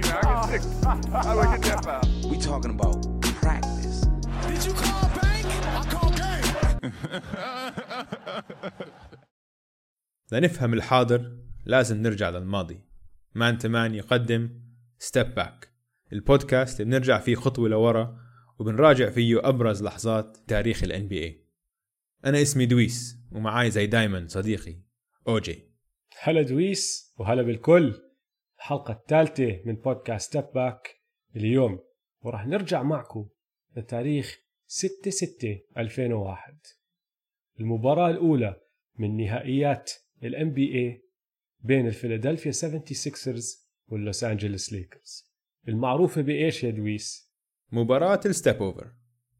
three now. I get six. How do I get that foul? We talking about practice. Did you call bank? I call game. لنفهم الحاضر لازم نرجع للماضي Man to Man يقدم Step Back البودكاست اللي بنرجع فيه خطوة لورا وبنراجع فيه أبرز لحظات تاريخ ال NBA أنا اسمي دويس ومعاي زي دايما صديقي أوجي هلا دويس وهلا بالكل الحلقة الثالثة من بودكاست Step Back اليوم وراح نرجع معكم لتاريخ 6 6 2001 المباراة الأولى من نهائيات ال NBA بين الفيلادلفيا 76رز واللوس أنجلوس ليكرز. المعروفة بإيش يا دويس؟ مباراة ال step over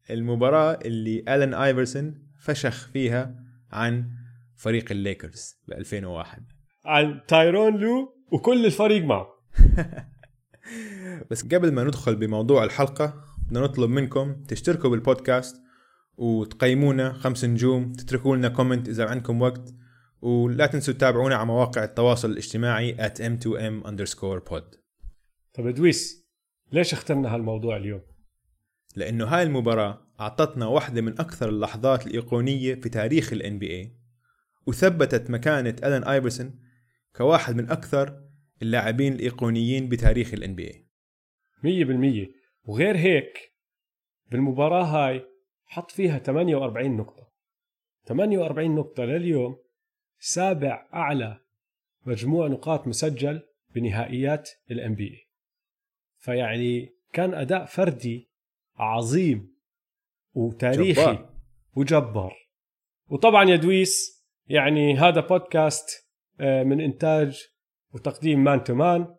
المباراة اللي ألان آيفرسون فشخ فيها عن فريق الليكرز ب 2001 عن تايرون لو وكل الفريق معه بس قبل ما ندخل بموضوع الحلقة بدنا نطلب منكم تشتركوا بالبودكاست وتقيمونا خمس نجوم تتركوا لنا comment إذا عندكم وقت ولا تنسوا تتابعونا على مواقع التواصل الاجتماعي at m2m underscore pod طب يا دويس ليش اخترنا هالموضوع اليوم؟ لأنه هاي المباراة أعطتنا واحدة من أكثر اللحظات الإيقونية في تاريخ ال NBA وثبتت مكانة ألان آيفرسون كواحد من أكثر اللاعبين الإيقونيين بتاريخ ال NBA مية بالمية. وغير هيك بالمباراة هاي حط فيها 48 نقطة. 48 نقطة لليوم سابع أعلى مجموع نقاط مسجل بنهائيات ال NBA فيعني كان أداء فردي عظيم وتاريخي جبار. وجبار. وطبعا يا دويس يعني هذا بودكاست من إنتاج وتقديم Man to Man.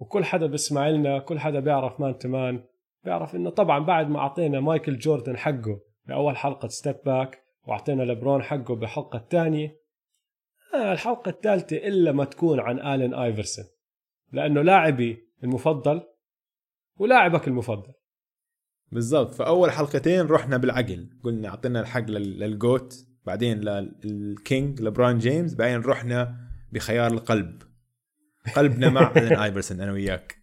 وكل حدا بيسمع لنا كل حدا بيعرف Man to Man. بيعرف إنه طبعا بعد ما أعطينا مايكل جوردن حقه بأول حلقة Step Back وأعطينا لبرون حقه بالحلقة الثانية آه الحلقة الثالثة إلا ما تكون عن آلين آيفرسون. لأنه لاعبي المفضل ولاعبك المفضل. بالضبط. فأول حلقتين رحنا بالعقل. قلنا أعطينا الحق لل- لل GOAT بعدين لل king لبران جيمس بعدين رحنا بخيار القلب. قلبنا مع ألان آيفرسون أنا وياك.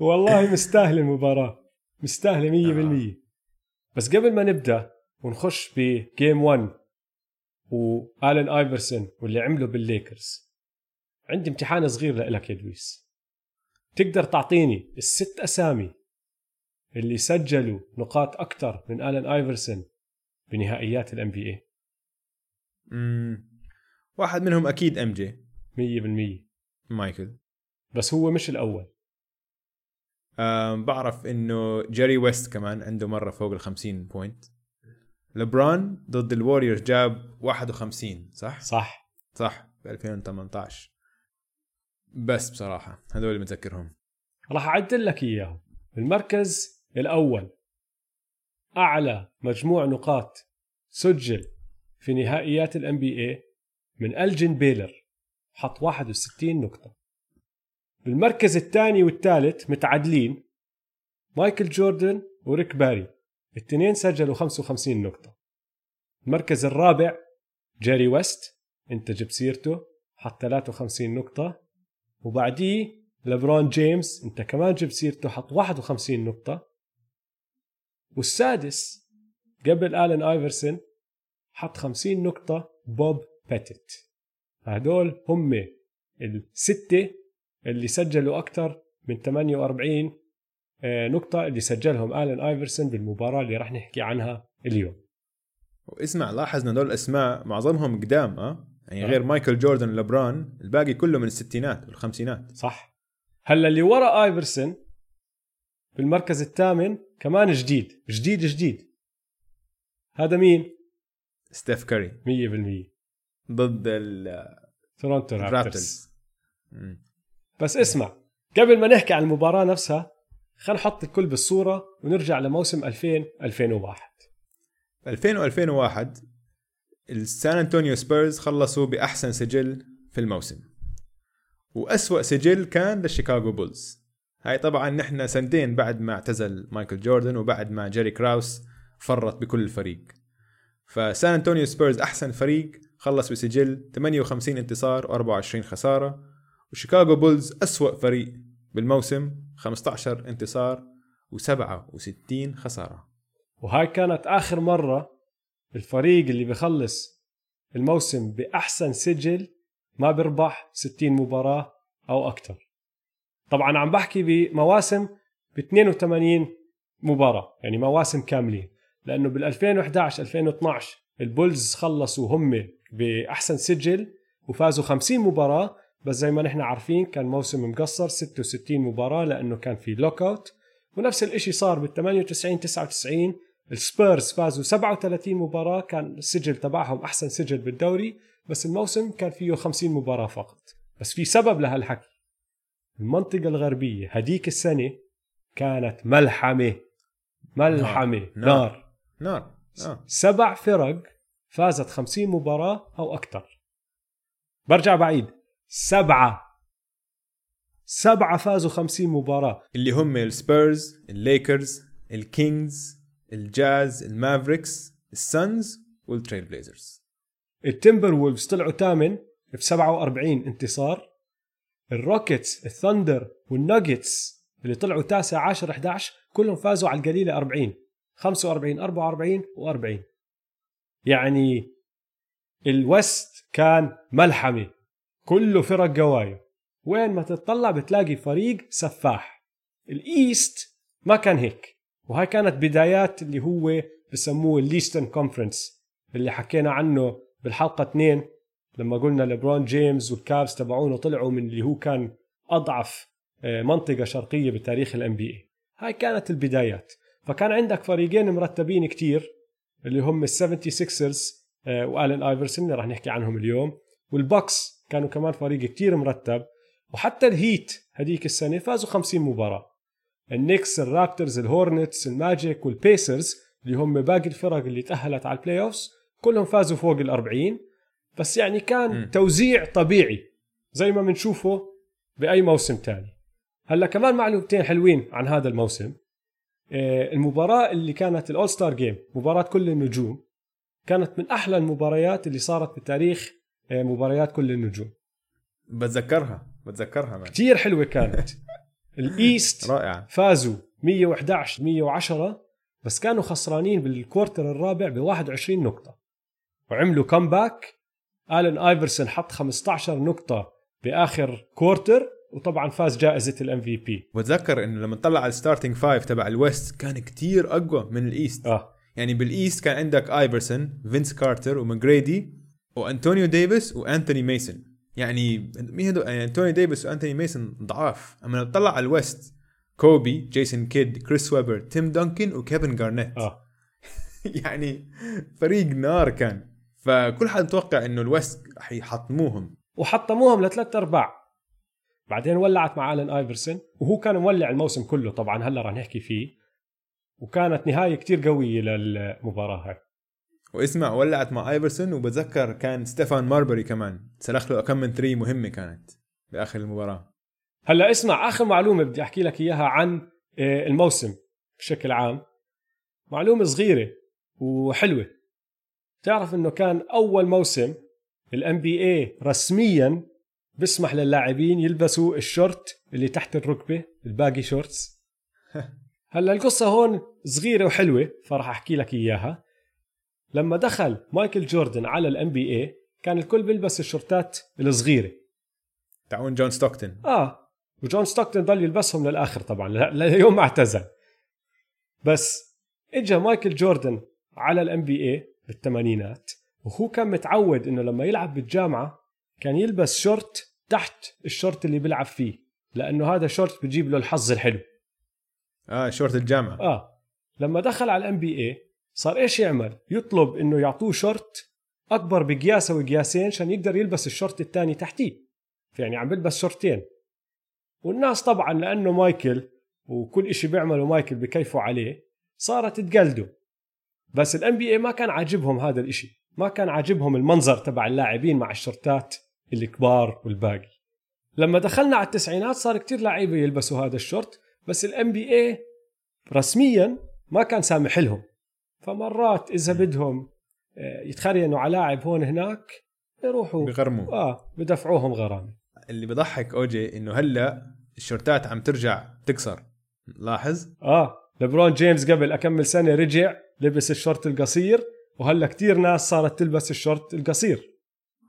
والله مستاهلة المباراة. مستاهلة مية بالمية. بس قبل ما نبدأ ونخش ب game 1 والين ايفرسون واللي عمله بالليكرز. عندي امتحان صغير لك يا دويس. تقدر تعطيني الست أسامي اللي سجلوا نقاط أكثر من الين ايفرسون بنهائيات ال NBA. واحد منهم أكيد MJ 100% مايكل. بس هو مش الأول. أم بعرف إنه جيري ويست كمان عنده مرة فوق ال 50 point لبران ضد ال Warriors جاب 51 صح؟ صح. صح. ب 2018 بس بصراحة هذول اللي متذكرهم. راح أعدل لك إياهم. المركز الأول. أعلى مجموع نقاط سجل في نهائيات ال NBA من ألجن بيلور. حط 61 نقطة. بالمركز الثاني والثالث متعادلين. مايكل جوردن وريك باري. الاثنين سجلوا 55 نقطة. المركز الرابع جيري ويست. انت جبت سيرته. حط 53 نقطة. وبعديه لبرون جيمس. انت كمان جبت سيرته. حط 51 نقطة. والسادس قبل آلن ايفرسون حط 50 نقطة. بوب بيتيت هدول هم الستة اللي سجلوا أكثر من 48 آه، نقطة اللي سجلهم آلن آيفرسون بالمباراة اللي راح نحكي عنها اليوم. واسمع لاحظ إن هدول الأسماء معظمهم قدام آه؟ يعني آه. غير مايكل جوردن ولبران الباقي كله من الستينات والخمسينات. صح. هلأ اللي ورا آيفرسون بالمركز الثامن كمان جديد جديد جديد. هذا مين؟ ستيف كاري. 100% ضد ال- Toronto Raptors ال Raptors. بس اسمع قبل ما نحكي عن المباراة نفسها خلينا نحط الكل بالصورة ونرجع لموسم 2000 2001 2000 و2001 ال San Antonio Spurs خلصوا بأحسن سجل في الموسم. وأسوأ سجل كان لل Chicago Bulls. هاي طبعا نحن سنتين بعد ما اعتزل مايكل جوردن وبعد ما جيري كراوس فرط بكل الفريق. ف San Antonio Spurs أحسن فريق خلص بسجل 58 انتصار و24 خسارة. و Chicago Bulls أسوأ فريق بالموسم 15 انتصار و67 خسارة. وهاي كانت آخر مرة الفريق اللي بخلص الموسم بأحسن سجل ما بربح 60 مباراة أو أكثر طبعا عم بحكي بمواسم ب 82 مباراة يعني مواسم كاملين. لأنه بال 2011 2012 ال Bulls خلصوا هم بأحسن سجل وفازوا 50 مباراة بس زي ما نحن عارفين كان موسم مقصر 66 مباراة لأنه كان في lockout ونفس الإشي صار بال 98 99 السبيرز فازوا 37 مباراة كان السجل تبعهم أحسن سجل بالدوري بس الموسم كان فيه 50 مباراة فقط. بس في سبب لهالحكي. المنطقة الغربية هديك السنة كانت ملحمة. ملحمة. نار. نار, نار. آه. سبع فرق فازت 50 مباراة أو أكثر. برجع بعيد. سبعة. سبعة فازوا 50 مباراة. اللي هم السبيرز الليكرز الكينجز الجاز المافريكس السانز وال Trail Blazers. ال Timberwolves طلعوا ثامن ب 47 انتصار. ال Rockets ال Thunder وال Nuggets اللي طلعوا تاسع 10 11 كلهم فازوا على القليلة 40 45 44 و40 يعني ال West كان ملحمه كله فرق قوايا وين ما تتطلع بتلاقي فريق سفاح. ال East ما كان هيك. وهاي كانت بدايات اللي هو بسموه ال Leastern Conference اللي حكينا عنه بالحلقة 2 لما قلنا لبرون جيمس وال Cavs تبعونه طلعوا من اللي هو كان أضعف آه، منطقة شرقية بتاريخ ال NBA هاي كانت البدايات. فكان عندك فريقين مرتبين كتير اللي هم ال 76ers آه، والين آيفرسون اللي راح نحكي عنهم اليوم وال Bucks كانوا كمان فريق كتير مرتب وحتى ال Heat هديك السنة فازوا 50 مباراة النيكس الرابترز الهورنتس الماجيك والبيسرز اللي هم باقي الفرق اللي تأهلت على ال playoffs كلهم فازوا فوق ال 40 بس يعني كان. م. توزيع طبيعي زي ما بنشوفه بأي موسم تاني هلأ كمان معلومتين حلوين عن هذا الموسم آه، المباراة اللي كانت ال All-Star Game مباراة كل النجوم كانت من أحلى المباريات اللي صارت بتاريخ آه، مباريات كل النجوم. بتذكرها بتذكرها man كتير حلوة كانت. ال East رائعة. فازوا 111 110 بس كانوا خسرانين بال quarter الرابع ب 21 نقطة. وعملوا comeback آلن ايفرسون حط 15 نقطة بآخر quarter وطبعا فاز جائزة ال MVP بتذكر إنه لما نطلع على ال starting five تبع ال West كان كتير أقوى من ال East آه. يعني بال East كان عندك ايفرسون فينس كارتر وماجريدي وانطونيو ديفيس وانتوني ميسون يعني مين هدول؟ يعني انتوني ديفيس وانتوني ميسون ضعاف. أما نطلع على ال West كوبي جيسون كيد كريس ويبر تيم دونكن وكيفن جارنيت آه. يعني فريق نار كان. فكل حد متوقع إنه ال West حيحطموهم وحطموهم لثلاث أرباع. بعدين ولعت مع الن ايفرسون وهو كان مولع الموسم كله. طبعا هلا رح نحكي فيه. وكانت نهاية كتير قوية للمباراة هاي. واسمع ولعت مع ايفرسون وبتذكر كان ستيفان ماربري كمان سلخ له كم من three مهمة كانت بآخر المباراة. هلا اسمع آخر معلومة بدي أحكي لك إياها عن آه، الموسم بشكل عام. معلومة صغيرة وحلوة. تعرف إنه كان أول موسم ال NBA رسميا بيسمح للاعبين يلبسوا الشورت اللي تحت الركبة ال baggy shorts. هلأ القصة هون صغيرة وحلوة فراح أحكي لك إياها. لما دخل مايكل جوردن على ال NBA كان الكل بيلبس الشورتات الصغيرة. تعون جون ستوكتون. آه وجون ستوكتون ضل يلبسهم للآخر طبعا ليوم ما اعتزل. بس اجى مايكل جوردن على ال NBA بالثمانينات وهو كان متعود إنه لما يلعب بالجامعة كان يلبس شورت تحت الشورت اللي بيلعب فيه لأنه هذا شورت بجيب له الحظ الحلو. آه شورت الجامعة. آه لما دخل على ال NBA صار إيش يعمل؟ يطلب إنه يعطوه شورت أكبر بقياسة وقياسين عشان يقدر يلبس الشورت الثاني تحتيه. يعني عم بيلبس شورتين. والناس طبعا لأنه مايكل وكل إشي بيعمله مايكل بكيفوا عليه صارت تقلده. بس ال NBA ما كان عاجبهم هذا الإشي. ما كان عاجبهم المنظر تبع اللاعبين مع الشورتات. الكبار وال baggy. لما دخلنا على التسعينات صار كتير لعيبة يلبسوا هذا الشورت بس ال NBA رسميا ما كان سامح لهم. فمرات إذا بدهم آه، يتخرينوا على لاعب هون هناك يروحوا بغرموا آه بدفعوهم غرامة. اللي بضحك أوجي إنه هلأ الشورتات عم ترجع تقصر. لاحظ؟ آه لبرون جيمس قبل أكمل سنة رجع لبس الشورت القصير وهلأ كتير ناس صارت تلبس الشورت القصير.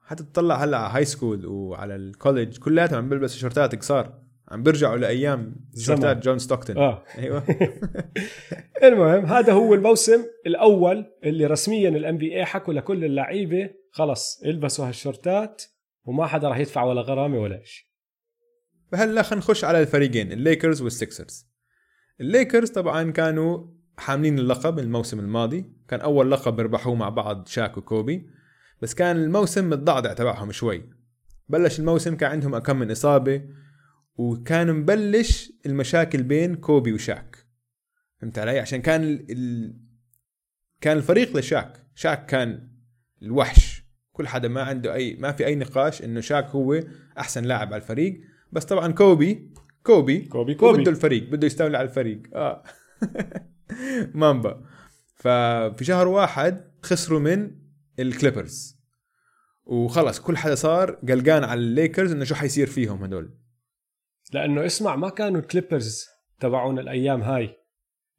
حتى تطلع هلا على high school وعلى ال college كلياتهم عم بيلبسوا شورتات قصار عم بيرجعوا لأيام شورتات جون ستوكتون آه. أيوه. المهم هذا هو الموسم الأول اللي رسميا ال NBA حكوا لكل اللعيبة خلص البسوا هالشورتات وما حدا راح يدفع ولا غرامة ولا شيء فهلا خلينا نخش على الفريقين الليكرز والسكسرز الليكرز طبعا كانوا حاملين اللقب الموسم الماضي. كان أول لقب ربحوه مع بعض شاك وكوبي. بس كان الموسم متضعضع تبعهم شوي. بلش الموسم كان عندهم كم من إصابة وكان مبلش المشاكل بين كوبي وشاك. فهمت علي؟ عشان كان ال... ال... كان الفريق لشاك. شاك كان الوحش. كل حدا ما عنده أي ما في أي نقاش إنه شاك هو أحسن لاعب على الفريق. بس طبعا كوبي كوبي كوبي كوبي. بده الفريق بده يستولي على الفريق. آه. مامبا. ففي شهر واحد خسروا من الكليبرز. وخلص كل حدا صار قلقان على الليكرز إنه شو حيصير فيهم هدول. لأنه اسمع ما كانوا الكليبرز تبعون الأيام هاي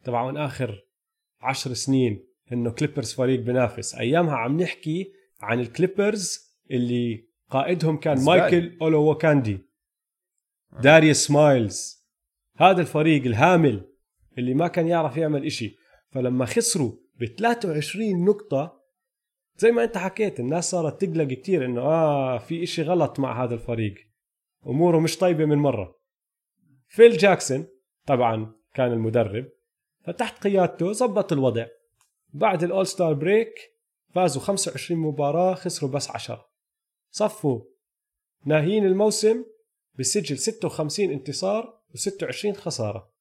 تبعون آخر عشر سنين إنه كليبرز فريق بنافس أيامها عم نحكي عن الكليبرز اللي قائدهم كان. مايكل أولووكاندي داريوس مايلز. هذا الفريق الهامل اللي ما كان يعرف يعمل إشي. فلما خسروا ب 23 نقطة زي ما انت حكيت الناس صارت تقلق كتير إنه آه في إشي غلط مع هذا الفريق. أموره مش طيبة من مرة. فيل جاكسون طبعا كان المدرب فتحت قيادته زبط الوضع. بعد الأول ستار بريك فازوا 25 مباراة خسروا بس 10 صفوا. ناهين الموسم بسجل 56 انتصار و26 خسارة.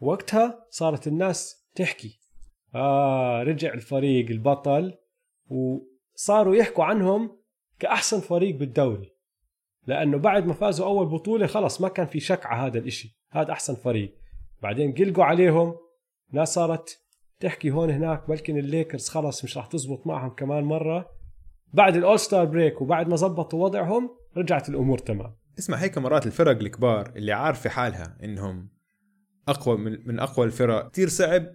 وقتها صارت الناس تحكي. آه رجع الفريق البطل. وصاروا يحكوا عنهم كأحسن فريق بالدوري. لأنه بعد ما فازوا أول بطولة خلص ما كان في شك على هذا الإشي. هذا أحسن فريق. بعدين قلقوا عليهم. ناس صارت تحكي هون هناك بلكن الليكرز خلص مش راح تزبط معهم كمان مرة. بعد ال All-Star break وبعد ما زبطوا وضعهم رجعت الأمور تمام. اسمع هيك مرات الفرق الكبار اللي عارفة حالها إنهم أقوى من, من أقوى الفرق كثير صعب.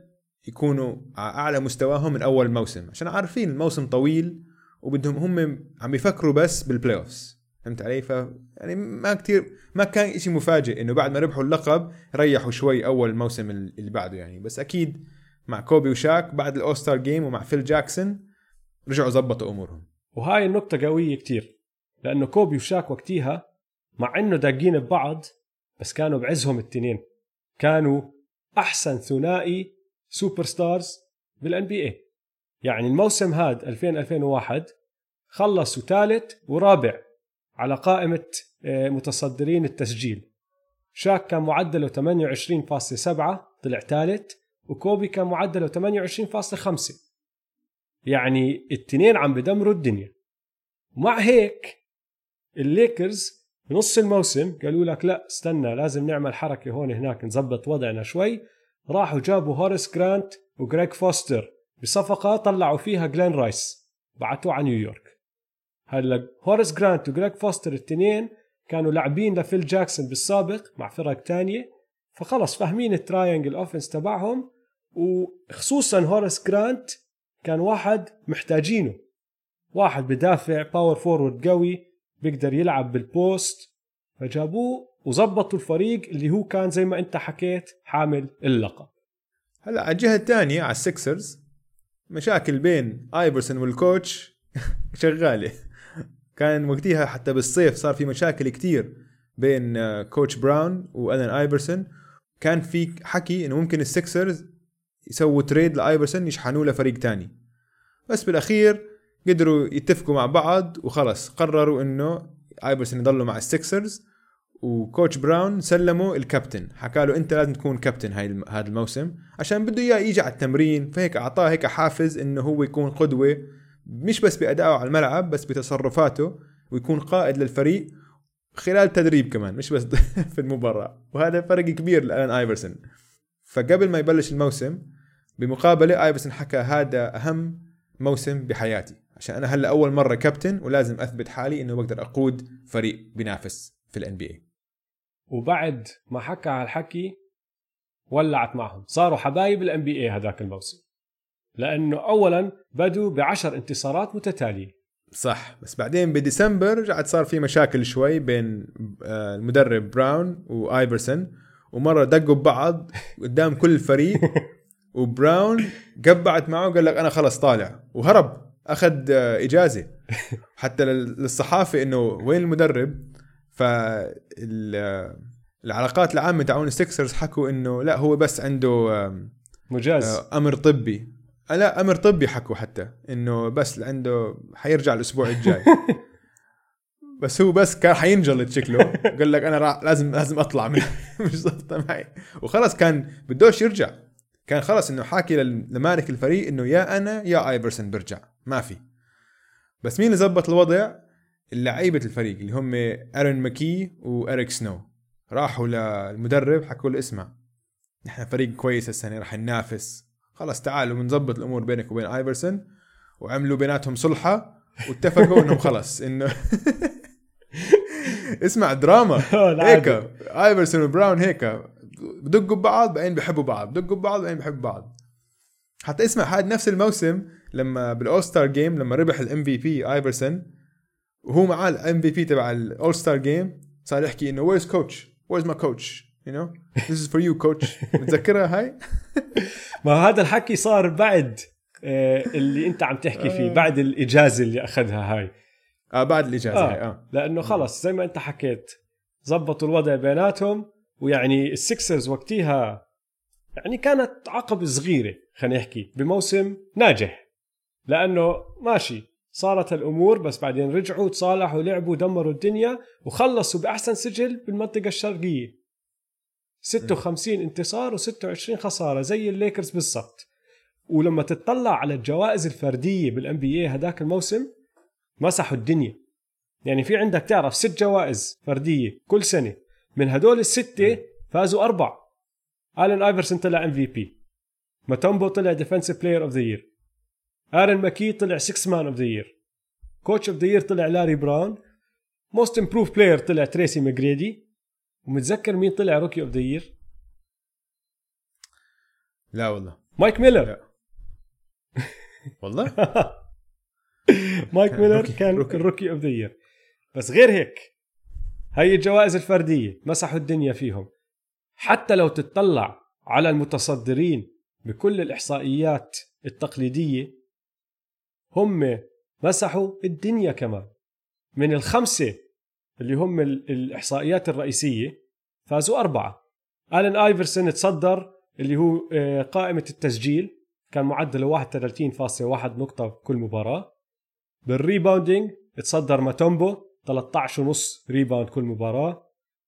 يكونوا على أعلى مستواهم من أول موسم عشان عارفين الموسم طويل وبدهم هم عم يفكروا بس بال playoffs فهمت علي؟ ف يعني ما كتير ما كان شيء مفاجئ إنه بعد ما ربحوا اللقب ريحوا شوي أول الموسم اللي بعده يعني. بس أكيد مع كوبي وشاك بعد ال All-Star Game ومع فيل جاكسون رجعوا زبطوا أمورهم. وهاي النقطة قوية كتير لأنه كوبي وشاك وقتيها مع إنه داقين ببعض بس كانوا بعزهم التنين. كانوا أحسن ثنائي superstars بال NBA يعني الموسم هاد 2000 2001 خلصوا ثالث ورابع على قائمة آه، متصدرين التسجيل. شاك كان معدله 28.7 طلع ثالث وكوبي كان معدله 28.5 يعني التنين عم بدمروا الدنيا. ومع هيك الليكرز بنص الموسم قالوا لك لا استنى لازم نعمل حركة هون هناك نظبط وضعنا شوي. راحوا جابوا هوريس جرانت وجريج فوستر. بصفقة طلعوا فيها جلين رايس. بعتوه على نيويورك. هلا هوريس جرانت وجريج فوستر التنين كانوا لاعبين لفيل جاكسون بالسابق مع فرق تانية. فخلص فاهمين ال triangle offense تبعهم. وخصوصا هوريس جرانت كان واحد محتاجينه. واحد بدافع power forward قوي بيقدر يلعب بال post فجابوه وظبطوا الفريق اللي هو كان زي ما انت حكيت حامل اللقب. هلا على الجهة الثانية على السكسرز مشاكل بين آيفرسون وال coach شغالة. كان وقتها حتى بالصيف صار في مشاكل كتير بين آه، coach براون وألان آيفرسون. كان في حكي إنه ممكن السكسرز يسووا trade لآيفرسون يشحنوه لفريق تاني. بس بالأخير قدروا يتفقوا مع بعض وخلص. قرروا إنه آيفرسون يضلوا مع السكسرز و coach براون سلمه الكابتن. حكى له أنت لازم تكون كابتن هاي هذا الموسم عشان بده إياه يجي على التمرين فهيك أعطاه هيك حافز إنه هو يكون قدوة مش بس بأدائه على الملعب بس بتصرفاته ويكون قائد للفريق خلال التدريب كمان مش بس في المباراة. وهذا فرق كبير لألان ايفرسون فقبل ما يبلش الموسم بمقابلة ايفرسون حكى هذا أهم موسم بحياتي. عشان أنا هلأ أول مرة كابتن ولازم أثبت حالي إنه بقدر أقود فريق بينافس في ال NBA وبعد ما حكى على الحكي ولعت معهم. صاروا حبايب ال NBA هذاك الموسم. لأنه اولا بدوا بعشر انتصارات متتالية. صح بس بعدين بديسمبر رجعت صار في مشاكل شوي بين آه، المدرب براون وآيفرسون ومرة دقوا ببعض قدام كل الفريق وبراون قبعت معه وقال لك أنا خلص طالع وهرب أخذ آه، إجازة. حتى لل- للصحافة إنه وين المدرب؟ فالعلاقات العامة تاعون السكسرز حكوا إنه لا هو بس عنده مجاز. آه، أمر طبي. آه، لا أمر طبي حكوا حتى إنه بس عنده حيرجع الأسبوع الجاي. بس هو بس كان حينجلط شكله. قال لك أنا لازم لازم أطلع من مش ظابطه معي. وخلص كان بدوش يرجع. كان خلص إنه حاكي لمالك الفريق إنه يا أنا يا ايفرسون برجع. ما في. بس مين اللي زبط الوضع؟ اللعيبة الفريق اللي هم ارن ماكي واريك سنو راحوا للمدرب حكوا له اسمع نحن فريق كويس السنة راح ننافس. خلص تعالوا بنظبط الأمور بينك وبين ايفرسون وعملوا بيناتهم صلحة واتفقوا إنهم خلص إنه اسمع دراما. هيك. ايفرسون وبراون هيك بدقوا ببعض بعدين بحبوا بعض بدقوا ببعض بعدين بحبوا بعض. حتى اسمع هذا نفس الموسم لما بال all star game لما ربح ال MVP ايفرسون وهو معاه ال MVP تبع ال all star game صار يحكي إنه where's coach where's my coach you know this is for you coach متذكرها هاي؟ ما هذا الحكي صار بعد آه، اللي أنت عم تحكي فيه بعد الإجازة اللي أخذها هاي. آه بعد الإجازة آه. هاي آه لأنه خلص زي ما أنت حكيت زبطوا الوضع بيناتهم ويعني السكسرز وقتها يعني كانت عقبة صغيرة خلينا نحكي بموسم ناجح. لأنه ماشي صارت الأمور بس بعدين رجعوا تصالحوا ولعبوا ودمروا الدنيا وخلصوا بأحسن سجل بالمنطقة الشرقية. 56 انتصار و26 خسارة زي الليكرز بالضبط. ولما تتطلع على الجوائز الفردية بال NBA هذاك الموسم مسحوا الدنيا. يعني في عندك تعرف ست جوائز فردية كل سنة. من هدول الستة فازوا أربع الين ايفرسون طلع MVP ماتومبو طلع defensive player of the year ارن ماكي طلع 6 man of the year coach of the year طلع لاري براون most improved player طلع تريسي ماجريدي ومتذكر مين طلع rookie of the year لا والله. مايك ميلر لا. والله؟ مايك ميلر كان rookie. ال rookie of the year بس غير هيك هي الجوائز الفردية مسحوا الدنيا فيهم. حتى لو تتطلع على المتصدرين بكل الإحصائيات التقليدية هم مسحوا الدنيا كمان من الخمسة اللي هم ال- الإحصائيات الرئيسية فازوا أربعة. الين آيفرسون تصدر اللي هو آه، قائمة التسجيل كان معدله 31.1 نقطة كل مباراة. بال rebounding تصدر ماتومبو 13 ونص rebound كل مباراة.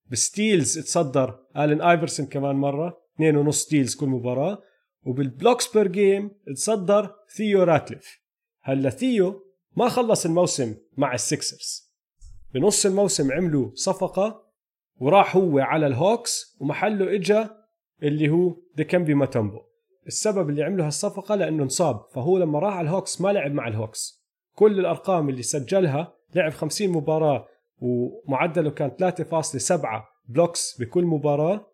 بال steals تصدر آلن آيفرسون كمان مرة 2 ونص steals كل مباراة. وبال blocks per game تصدر ثيو راتليف. هلا ثيو ما خلص الموسم مع السكسرز بنص الموسم عملوا صفقة وراح هو على الهوكس ومحله إجا اللي هو ديكمبي ماتومبو السبب اللي عملوا هالصفقة لأنه انصاب فهو لما راح على الهوكس ما لعب مع الهوكس. كل الأرقام اللي سجلها لعب 50 مباراة ومعدله كان 3.7 blocks بكل مباراة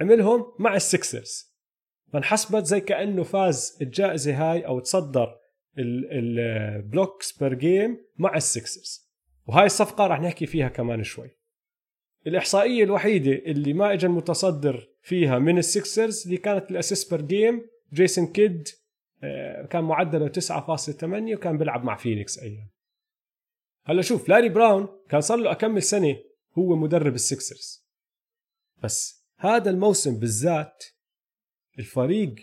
عملهم مع السكسرز فانحسبت زي كأنه فاز الجائزة هاي أو تصدر ال blocks per game مع السكسرز وهاي الصفقة راح نحكي فيها كمان شوي. الإحصائية الوحيدة اللي ما اجى المتصدر فيها من السكسرز اللي كانت ال assists per game جيسون كيد آه، كان معدله 9.8 وكان بيلعب مع فينيكس أيام. هلا شوف لاري براون كان صار له أكمل سنة هو مدرب السكسرز بس هذا الموسم بالذات الفريق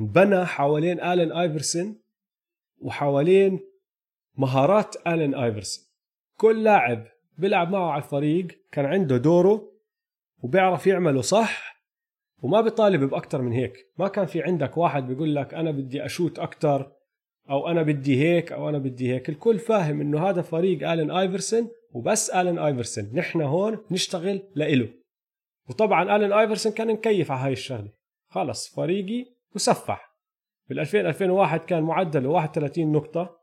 انبنى حوالين آلين آيفرسون وحوالين مهارات الين آيفرسون. كل لاعب بيلعب معه على الفريق كان عنده دوره وبيعرف يعمله صح وما بيطالب باكثر من هيك. ما كان في عندك واحد بيقول لك أنا بدي أشوت أكثر أو أنا بدي هيك أو أنا بدي هيك. الكل فاهم إنه هذا فريق الين آيفرسون وبس الين آيفرسون. نحن هون نشتغل لإله. وطبعا الين آيفرسون كان مكيف على هاي الشغلة. خلص فريقي وسفاح. بال 2000 2001 كان معدله 31 نقطة.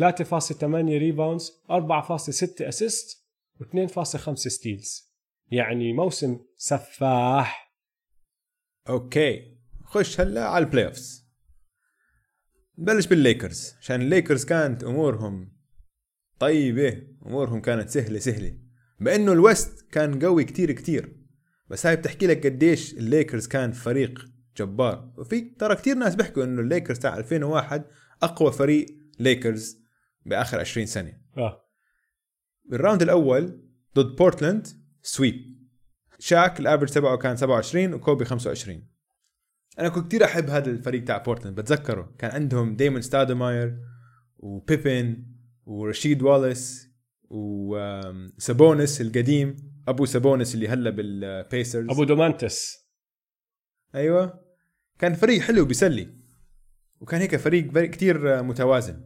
3.8 rebounds 4.6 assists و2.5 steals يعني موسم سفاح. okay. خش هلا على ال playoffs نبلش بالليكرز. عشان الليكرز كانت أمورهم طيبة أمورهم كانت سهله سهلة. بأنه الويست كان قوي كتير كتير. بس هاي بتحكي لك قديش الليكرز كان فريق جبار. وفي ترى كتير ناس بيحكوا إنه الليكرز تاع 2001 أقوى فريق ليكرز بآخر 20 سنة. آه. بال round الأول ضد بورتلاند sweep. شاك ال average تبعه كان 27 وكوبي 25 أنا كنت كثير أحب هذا الفريق تاع بورتلاند بتذكره. كان عندهم ديمون ستادماير وبيبن ورشيد والاس وسابونس القديم. أبو سابونس اللي هلا بالبيسرز. أبو دومانتاس. أيوه. كان فريق حلو basically. وكان هيك فريق فريق كتير متوازن.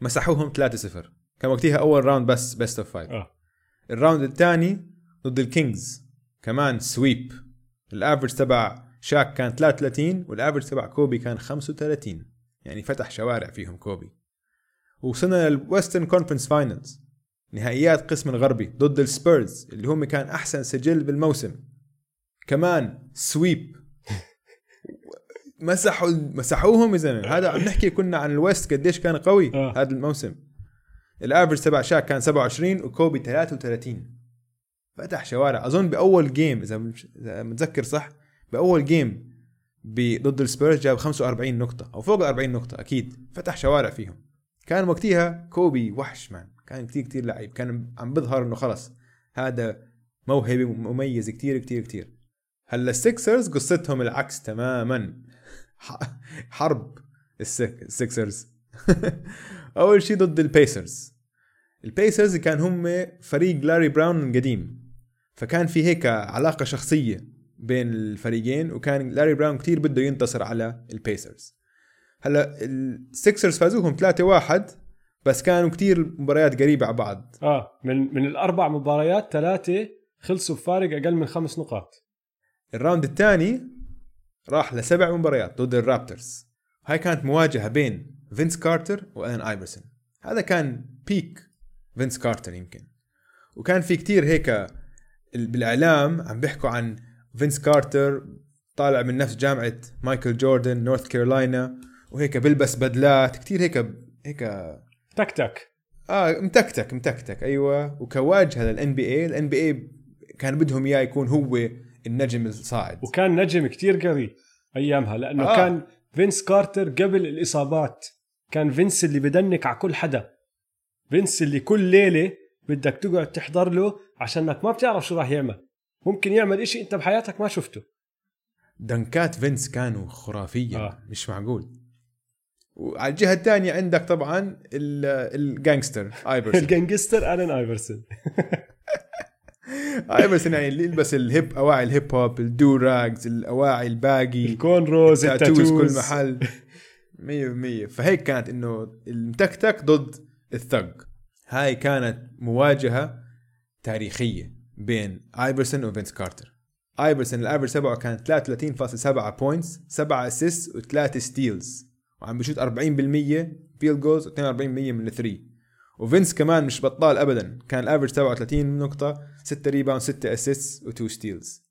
مسحوهم 3-0 كان وقتها أول round بس best of five ال round الثاني ضد الكينجز. كمان sweep ال average تبع شاك كان 33 وال average تبع كوبي كان 35 يعني فتح شوارع فيهم كوبي. وصلنا لل Western Conference Finals نهائيات قسم الغربي ضد السبيرز اللي هم كان أحسن سجل بالموسم. كمان sweep مسحوا مسحوهم يا زلمة. هذا عم نحكي كنا عن الويست قديش كان قوي آه. هذا الموسم. ال average تبع شاك كان 27 وكوبي 33 فتح شوارع. أظن بأول game إذا متذكر صح بأول game ضد السبيرز جاب 45 نقطة أو فوق ال 40 نقطة أكيد. فتح شوارع فيهم. كان وقتها كوبي وحش man كان كتير كتير لعيب. كان عم بظهر إنه خلص. هذا موهبة مميز كتير كتير كتير. هلا السكسرز قصتهم العكس تماما. حرب السك- السكسرز. أول شيء ضد البيسرز. البيسرز كان هم فريق لاري براون القديم. فكان في هيك علاقة شخصية بين الفريقين وكان لاري براون كتير بده ينتصر على البيسرز. هلأ السكسرز فازوهم 3-1 بس كانوا كتير مباريات قريبة على بعض. آه من من الأربع مباريات ثلاثة خلصوا بفارق أقل من خمس نقاط. ال round الثاني راح لسبع مباريات ضد الرابتورز. هاي كانت مواجهة بين فينس كارتر وألان ايفرسون هذا كان peak فينس كارتر يمكن. وكان في كتير هيك ال- بالإعلام عم بيحكوا عن فينس كارتر طالع من نفس جامعة مايكل جوردن نورث كارولاينا وهيك بلبس بدلات كتير هيك هيك تك تك آه متكتك متكتك أيوه. وكواجهة لل NBA ال NBA كان بدهم إياه يكون هو النجم الصاعد. وكان نجم كتير قوي أيامها لأنه آه. كان فينس كارتر قبل الإصابات. كان فينس اللي بدنّك على كل حدا. فينس اللي كل ليلة بدك تقعد تحضر له عشانك ما بتعرف شو راح يعمل. ممكن يعمل إشي أنت بحياتك ما شفته. دنكات فينس كانوا خرافية آه. مش معقول. وعلى الجهة الثانية عندك طبعا ال- ال gangster آيفرسون. ال gangster الين آيفرسون. ايفرسون يعني اللي يلبس ال hip أواعي ال hip hop ال do-rags الأواعي ال baggy ال cornrows tattoos ال tattoos. كل محل. 100% فهيك كانت إنه المتكتك ضد ال thug. هاي كانت مواجهة تاريخية بين ايفرسون وفينس كارتر. ايفرسون ال average تبعه كان 33.7 points 7 assists و3 steals وعم بشوت 40% field goals و42% من ال three وفينس كمان مش بطال ابدا. كان ال average تبعه 30 نقطة 6 rebound 6 assists و2 steals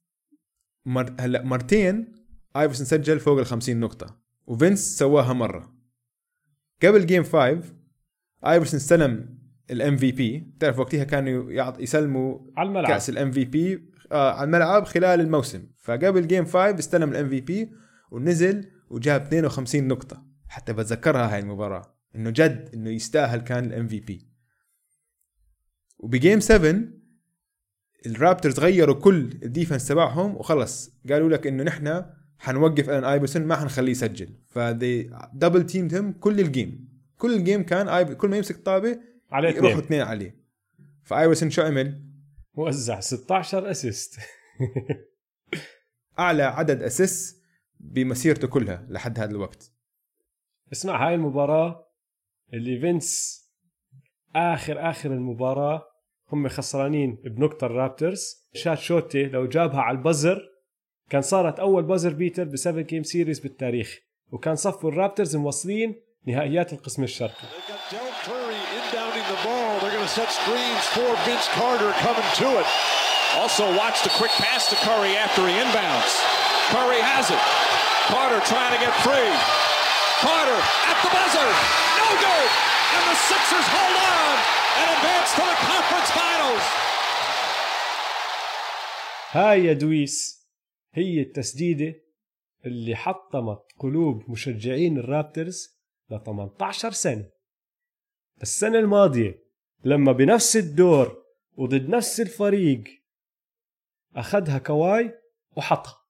مر... هلأ مرتين ايفرسون سجل فوق ال 50 نقطة. وفينس سواها مرة. قبل game 5 ايفرسون استلم ال MVP بتعرف وقتها كانوا يعط يسلموا على الملعب. كأس ال MVP على الملعب خلال الموسم. فقبل game 5 استلم ال MVP ونزل وجاب 52 نقطة. حتى بتذكرها هاي المباراة. إنه جد إنه يستاهل كان ال MVP وب game 7 الرابترز غيروا كل ال defense تبعهم وخلص. قالوا لك إنه نحن حنوقف الان ايفرسون ما حنخليه يسجل. فدي double team هم كل ال game كل ال game كان آيب... كل ما يمسك طابه عليه يروحوا اثنين. عليه. فايفرسون شو عمل؟ موزع 16 assist أعلى عدد اسيس بمسيرته كلها لحد هذا الوقت. اسمع هاي المباراة اللي فينس اخر آخر المباراة هم خسرانين بنقطة الرابترز. شات شوتي لو جابها على ال buzzer كان صارت أول buzzer beater ب7 game series بالتاريخ وكان صفوا الرابترز موصلين نهائيات القسم الشرقي. Carter at the buzzer. No good. And the Sixers hold on and advance to the conference finals. هاي يا دويس هي التسديدة اللي حطمت قلوب مشجعين الرابترز ل 18 سنة السنة الماضية لما بنفس الدور وضد نفس الفريق أخذها كواي وحطها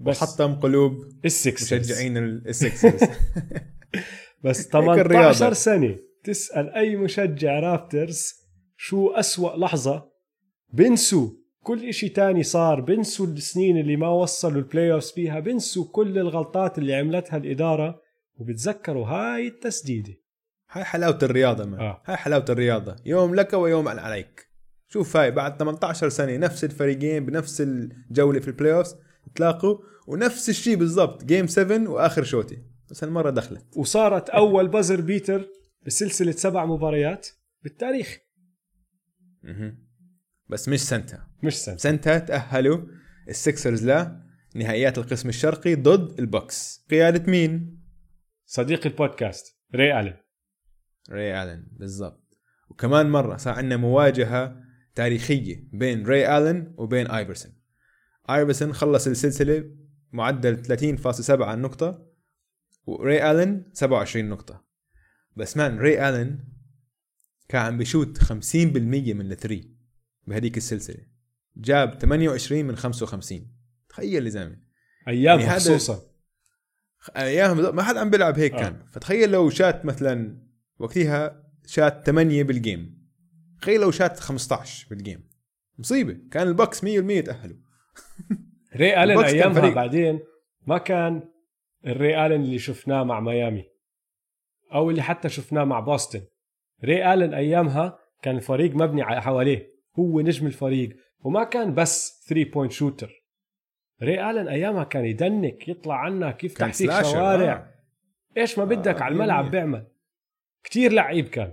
بس وحطم قلوب السكسرز مشجعين ال- السكسرز بس هيك الرياضة. 18 سنة تسأل أي مشجع رابترز شو أسوأ لحظة بنسوا كل إشي تاني صار بنسوا السنين اللي ما وصلوا ال playoffs فيها بنسوا كل الغلطات اللي عملتها الإدارة وبتذكروا هاي التسديدة. هاي حلاوة الرياضة ما. آه. هاي حلاوة الرياضة. يوم لك ويوم عليك. شوف هاي بعد 18 سنة نفس الفريقين بنفس الجولة في ال playoffs تلاقوا ونفس الشيء بالضبط game 7 وآخر شوتي. بس هالمرة دخلت. وصارت أول buzzer beater بسلسلة سبع مباريات بالتاريخ. بس مش سنتها مش سنة سنتها تأهلوا السكسرز لنهائيات القسم الشرقي ضد البوكس. قيادة مين؟ صديق البودكاست ري ألين ري ألن بالضبط. وكمان مرة صار عندنا مواجهة تاريخية بين ري ألن وبين آيفرسون. ايفرسون خلص السلسلة معدل 30.7 نقطة وري آلن 27 نقطة. بس man ري آلن كان عم بيشوت 50% من ال three بهديك السلسلة. جاب 28 من 55 تخيل يا زلمة. أيام يعني خصوصا أيام ما حد عم بيلعب هيك آه. كان. فتخيل لو شات مثلا وقتها شات 8 بال game تخيل لو شات 15 بالجيم مصيبة. كان البوكس 100% تأهلوا. ري كان أيامها فريق. بعدين ما كان الري ألين اللي شفناه مع ميامي أو اللي حتى شفناه مع بوسطن ري ألين أيامها كان الفريق مبني على حواليه هو نجم الفريق وما كان بس 3 point shooter ري ألين أيامها كان ي dunk يطلع عنك يفتح فيك شوارع آه. إيش ما بدك آه، على الملعب مية. بيعمل كتير لعيب كان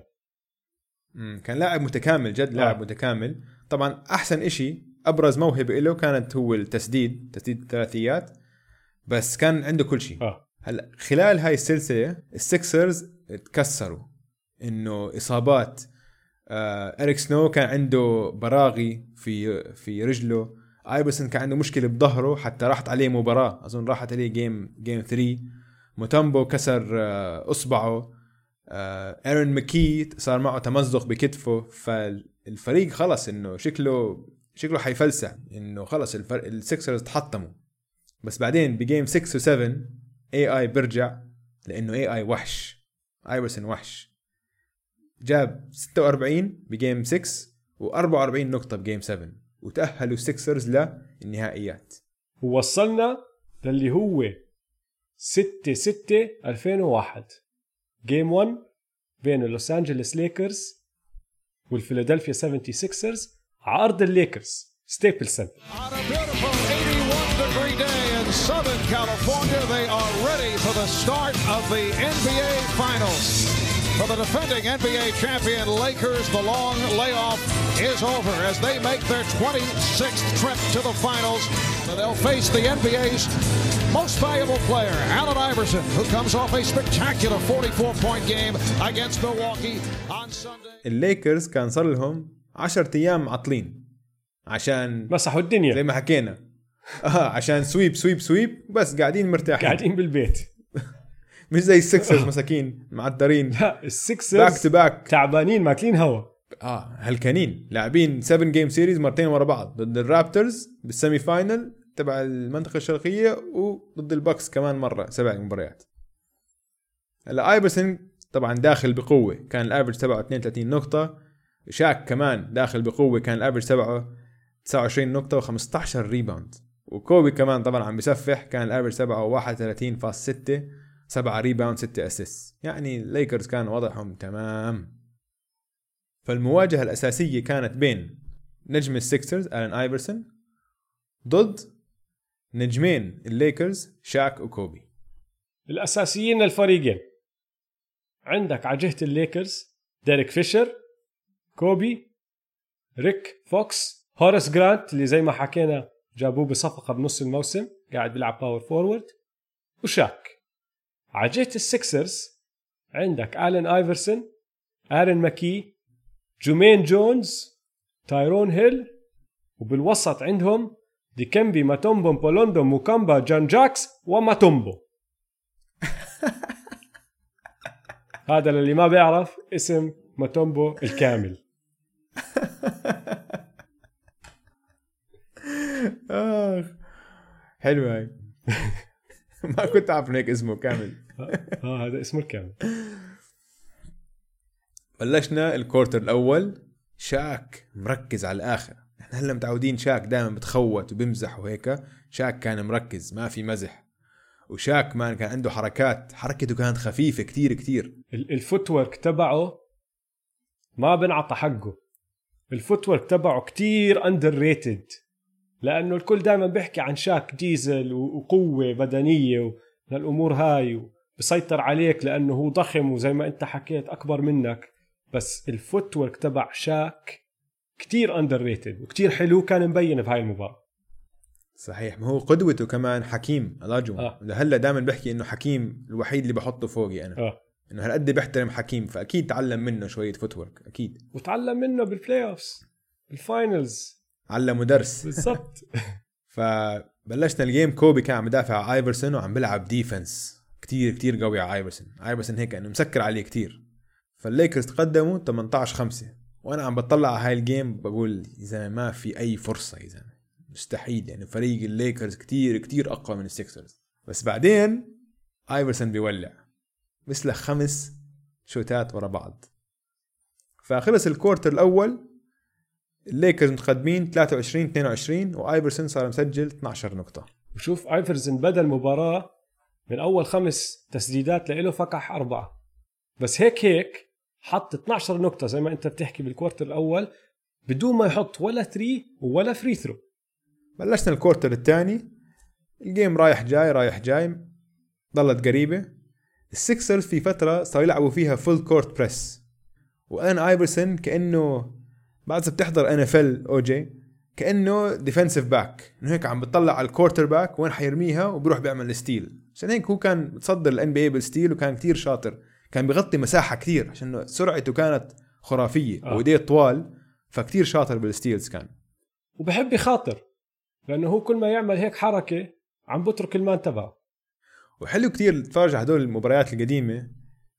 مم، كان لاعب متكامل جد لاعب آه. متكامل طبعا أحسن إشي أبرز موهبة له كانت هو التسديد تسديد الثلاثيات بس كان عنده كل شيء. آه. هلأ خلال هاي السلسلة السكسرز تكسروا إنه إصابات آه إريك سنو كان عنده براغي في في رجله ايفرسون كان عنده مشكلة بظهره حتى راحت عليه مباراة أظن راحت عليه game game 3 موتامبو كسر آه إصبعه آه ايرون ماكي صار معه تمزق بكتفه فالفريق خلص إنه شكله شكله حيفلسع إنه خلص الفرق السكسرز تحطموا. بس بعدين ب game 6 و7 AI بيرجع لإنه AI وحش. ايفرسون وحش. جاب 46 ب game 6 و44 نقطة ب game 7 وتأهلوا السكسرز للنهائيات. ووصلنا للي هو 6 6 2001 game 1 بين اللوس انجلوس ليكرز والفيلادلفيا 76رز على ارض الليكرز ستيبل سنتر On a beautiful 81 degree day in Southern California, they are ready for the start of the NBA Finals. For the defending NBA champion Lakers, the long layoff is over as they make their 26th trip to the finals. They'll face the NBA's most valuable player, Allen Iverson, who comes off a spectacular 44 point game against Milwaukee on Sunday. الليكرز كان صار لهم 10 أيام معطلين عشان مسحوا زي الدنيا. ما حكينا. آه عشان سويب سويب سويب بس قاعدين مرتاحين. قاعدين بالبيت. مش زي السكسرز مساكين معدرين لا back السكسرز to back تعبانين ماكلين هوا. آه هلكانين. لاعبين 7 game series مرتين ورا بعض. ضد الرابترز بال semi final تبع المنطقة الشرقية وضد البكس كمان مرة سبع مباريات. هلا ايفرسون طبعا داخل بقوة. كان ال average تبعه 32 نقطة. شاك كمان داخل بقوة كان ال average تبعه 29 نقطة و15 rebound وكوبي كمان طبعا عم بسفح كان ال average تبعه 31.6 7 rebound 6 assist يعني الليكرز كان وضعهم تمام. فالمواجهة الأساسية كانت بين نجم السكسرز ألان آيفرسون ضد نجمين الليكرز شاك وكوبي. الأساسيين للفريقين عندك على جهة الليكرز ديريك فيشر كوبي ريك فوكس هورس جرانت اللي زي ما حكينا جابوه بصفقة بنص الموسم قاعد بيلعب power forward وشاك. جهه السكسرز عندك آلين آيفرسون آرون ماكي جومين جونز تايرون هيل وبالوسط عندهم ديكمبي ماتومبو بولوندو موكامبا جان جاكس وماتومبو. هذا للي ما بيعرف اسم ماتومبو الكامل. آخ. حلوة هاي. ما كنت عارف هيك اسمه كامل. آه هذا اسمه الكامل. بلشنا ال quarter الأول. شاك مركز على الآخر. إحنا هلأ متعودين شاك دائما بتخوت وبمزح وهيك. شاك كان مركز ما في مزح. وشاك man كان عنده حركات حركته كانت خفيفة كتير كتير. ال- ال footwork تبعه ما بنعطى حقه. ال footwork تبعه كتير underrated لأنه الكل دائما بيحكي عن شاك ديزل وقوة بدنية والامور هاي بسيطر عليك لأنه هو ضخم وزي ما أنت حكيت أكبر منك. بس ال footwork تبع شاك كتير underrated وكتير حلو كان مبين بهاي المباراة. صحيح ما هو قدوته كمان حكيم أولاجوان آه. لهلأ دائما بحكي إنه حكيم الوحيد اللي بحطه فوقي أنا. آه. إنه هالقد بحترم حكيم فأكيد تعلم منه شوية footwork أكيد. وتعلم منه بال playoffs بال finals علمه درس. بالضبط. فبلشنا ال game كوبي كان عم بدافع على آيفرسون وعم بيلعب defense كتير كتير قوي على آيفرسون. آيفرسون هيك إنه مسكر عليه كتير. فالليكرز تقدموا 18 5 وأنا عم بطلع على هاي ال game بقول يا زلمة ما في أي فرصة يا زلمة. مستحيل يعني فريق الليكرز كتير كتير أقوى من السكسرز بس بعدين آيفرسون بيولع. مثل خمس شوتات ورا بعض. فخلص ال quarter الأول الليكرز متقدمين 23 22 وآيفرسون صار مسجل 12 نقطة. وشوف ايفرسون بدا المباراة من أول خمس تسديدات لإله فكح أربعة. بس هيك هيك حط 12 نقطة زي ما أنت بتحكي بال quarter الأول بدون ما يحط ولا three ولا free throw بلشنا ال quarter الثاني. ال game رايح جاي رايح جاي. ضلت قريبة. السكسرز في فترة صاروا يلعبوا فيها full court press وألن آيفرسون كأنه بعد بتحضر NFL OG كأنه defensive back إنه هيك عم بتطلع على ال quarterback وين حيرميها وبيروح بيعمل ال steal عشان هيك هو كان متصدر ال NBA بال steal وكان كتير شاطر. كان بيغطي مساحة كتير عشان سرعته كانت خرافية آه. وإيديه طوال فكتير شاطر بال steals كان. وبحب يخاطر لأنه هو كل ما يعمل هيك حركة عم بترك ال man تبعه وحلو كتير تتفرج على هدول المباريات القديمة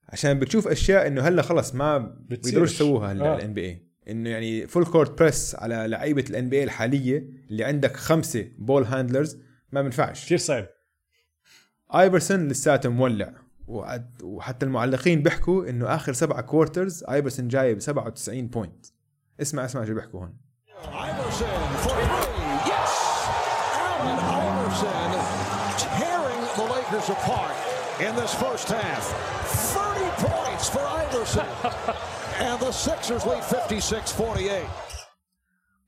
عشان بتشوف أشياء إنه هلا خلص ما بيقدروش يسووها هلا آه. ال NBA إنه يعني full court press على لعيبة ال NBA الحالية اللي عندك خمسة ball handlers ما بنفعش. كثير صعب. ايفرسون لساته مولع. وحتى المعلقين بيحكوا إنه آخر سبعة quarters ايفرسون جاي ب 97 point اسمع اسمع شو بيحكوا هون. Iverson for three. Yes! Allen Iverson. Tearing the Lakers apart in this first half. 30 points for Iverson. and the Sixers lead 56-48.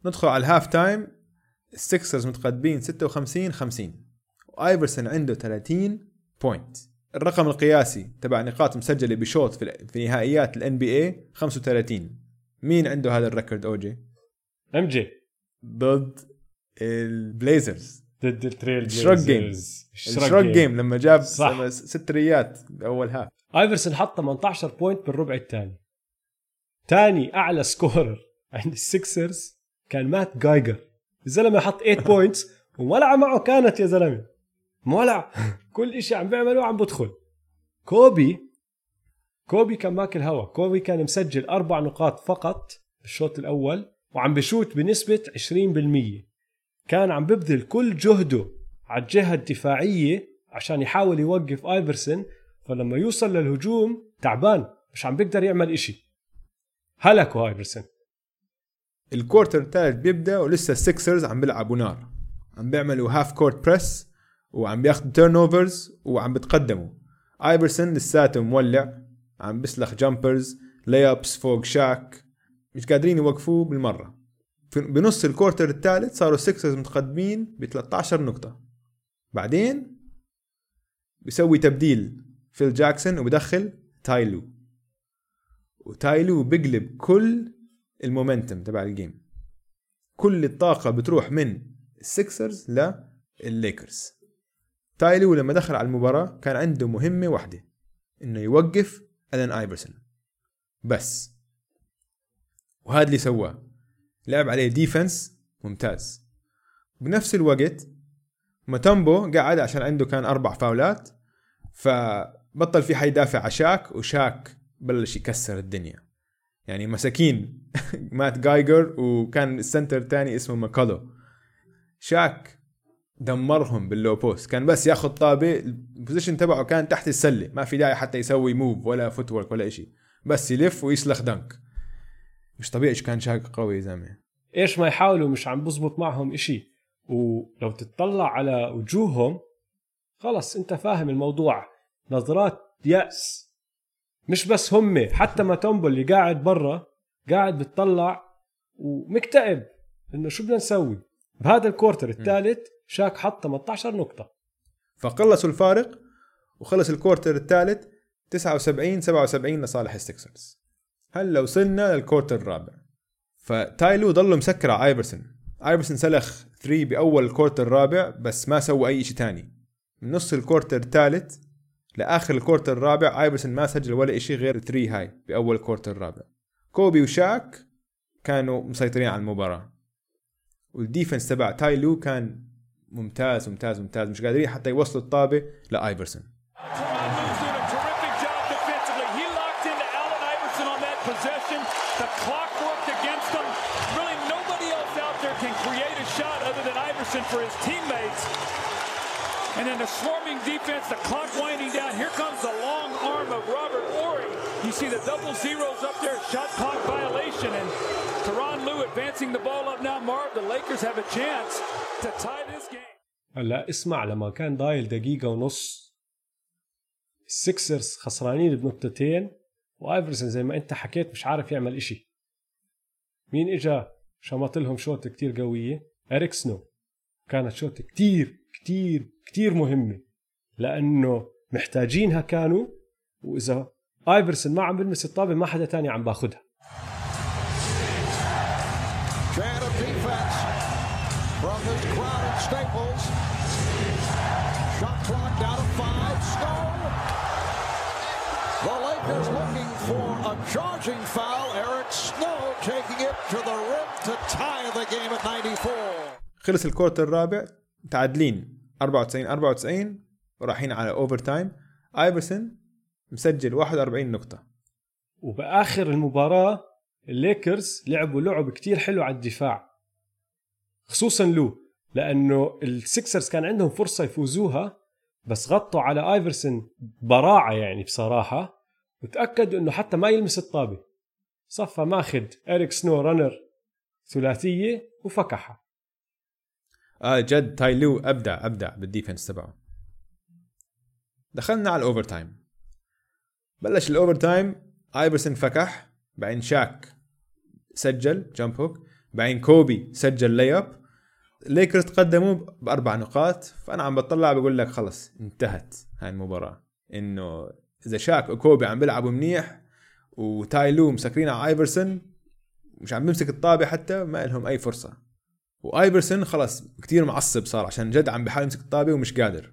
ندخل على ال half time السكسرز متقدمين 56 50 وايفرسون عنده 30 point الرقم القياسي تبع نقاط مسجلة بشوط في, في نهائيات ال NBA 35 مين عنده هذا ال record OG MJ ضد البليزرز ضد التريل ال shrug game. ال shrug game لما جاب صح. ست ثريات بأول half ايفرسون حط 18 point بالربع الثاني. ثاني أعلى scorer عند السكسرز كان مات جايجر. الزلمة حط 8 points ومولعه معه كانت يا زلمة. مولع. كل شيء عم بيعمله عم بدخل. كوبي كوبي كان ماكل هوا. كوبي كان مسجل أربع نقاط فقط بالشوط الأول وعم بشوت بنسبة 20% كان عم ببذل كل جهده على الجهة الدفاعية عشان يحاول يوقف ايفرسون فلما يوصل للهجوم تعبان مش عم بيقدر يعمل إشي. هلكوا ايفرسون ال quarter الثالث بيبدأ ولسه السكسرز عم بيلعبوا نار. عم بيعملوا half court press وعم بياخذوا turnovers وعم بتقدموا. ايفرسون لساته مولع عم بيسلخ jumpers lay ups فوق شاك مش قادرين يوقفوه بالمرة. بنص ال quarter الثالث صاروا السكسرز متقدمين ب 13 نقطة. بعدين بيسوي تبديل فيل جاكسون وبدخل تاي لو وتاي لو بيقلب كل ال momentum تبع ال game كل الطاقة بتروح من السكسرز للليكرز تاي لو لما دخل على المباراة كان عنده مهمة واحدة إنه يوقف الين آيفرسون. بس. وهذا اللي سواه. لعب عليه defense ممتاز. بنفس الوقت ماتومبو قعد عشان عنده كان أربع fouls فبطل في حد يدافع على شاك وشاك بلش يكسر الدنيا. يعني مساكين Matt Geiger وكان ال center الثاني اسمه McCulloch شاك دمرهم بال low post. كان بس ياخذ طابة ال position تبعه كان تحت السلة ما في داعي حتى يسوي move ولا foot ولا شيء بس يلف ويسلخ dunk مش طبيعي إيش كان شاك قوي يا زلمة. إيش ما يحاولوا مش عم بزبط معهم إشي. ولو تتطلع على وجوههم خلص أنت فاهم الموضوع. نظرات يأس. مش بس هم حتى ماتومبو اللي قاعد برا قاعد بتطلع ومكتئب. إنه شو بدنا نسوي؟ بهذا ال quarter الثالث شاك حط 18 نقطة. فقلصوا الفارق وخلص ال quarter الثالث 79 77 لصالح السكسرز هلا وصلنا لل quarter الرابع؟ فتايلو ضله مسكر على آيفرسون. آيفرسون سلخ 3 بأول ال quarter الرابع بس ما سوى أي شيء ثاني من نص ال quarter الثالث لآخر ال quarter الرابع آيفرسون ما سجل ولا شيء غير 3 هاي بأول ال quarter الرابع. كوبي وشاك كانوا مسيطرين على المباراة. وال defense تبع تايلو كان ممتاز ممتاز ممتاز. مش قادرين حتى يوصلوا الطابة لآيفرسون. possession. The clock worked against them. Really, nobody else out there can create a shot other than Iverson for his teammates. And then the swarming defense, the clock winding down. Here comes the long arm of Robert Ory. You see the double zeros up there, shot clock violation. And Teron Lou advancing the ball up now. Marv, the Lakers have a chance to tie this game. هلا اسمع لما كان ضايل دقيقة ونص السكسرز خسرانين بنقطتين وآيفرسون زي ما انت حكيت مش عارف يعمل إشي مين إجا شمط لهم شوط كتير قوية إريك سنو كانت شوط كتير كتير كتير مهمة لأنه محتاجينها كانوا وإذا آيفرسون ما عم بلمس الطابة ما حدا تاني عم باخدها. Shot clock down to five. Snow. The Lakers looking for a charging foul. Eric Snow taking it to the rim to tie the game at 94. خلص ال quarter الرابع. متعادلين. 94 94 ورايحين على overtime ايفرسون مسجل 41 نقطة. وبآخر المباراة الليكرز لعبوا لعب كتير حلو على الدفاع. خصوصا لو لأنه السكسرز كان عندهم فرصة يفوزوها بس غطوا على ايفرسون براعة يعني بصراحة. وتأكدوا إنه حتى ما يلمس الطابة. صفى ماخذ اريك سنو runner ثلاثية وفكحها آه جد تايلو أبدع أبدع بال defense تبعه. دخلنا على ال overtime بلش ال overtime ايفرسون فكح بعدين شاك سجل jump hook بعدين كوبي سجل layup. ليكرز تقدموا بأربع نقاط فأنا عم بطلع بقول لك خلص انتهت هاي المباراة. إنه إذا شاك وكوبي عم بيلعبوا منيح وتايلو مسكرين على آيفرسون مش عم بيمسك الطابة حتى ما لهم أي فرصة. وآيفرسون خلص كتير معصب صار عشان جد عم بحاول يمسك الطابة ومش قادر.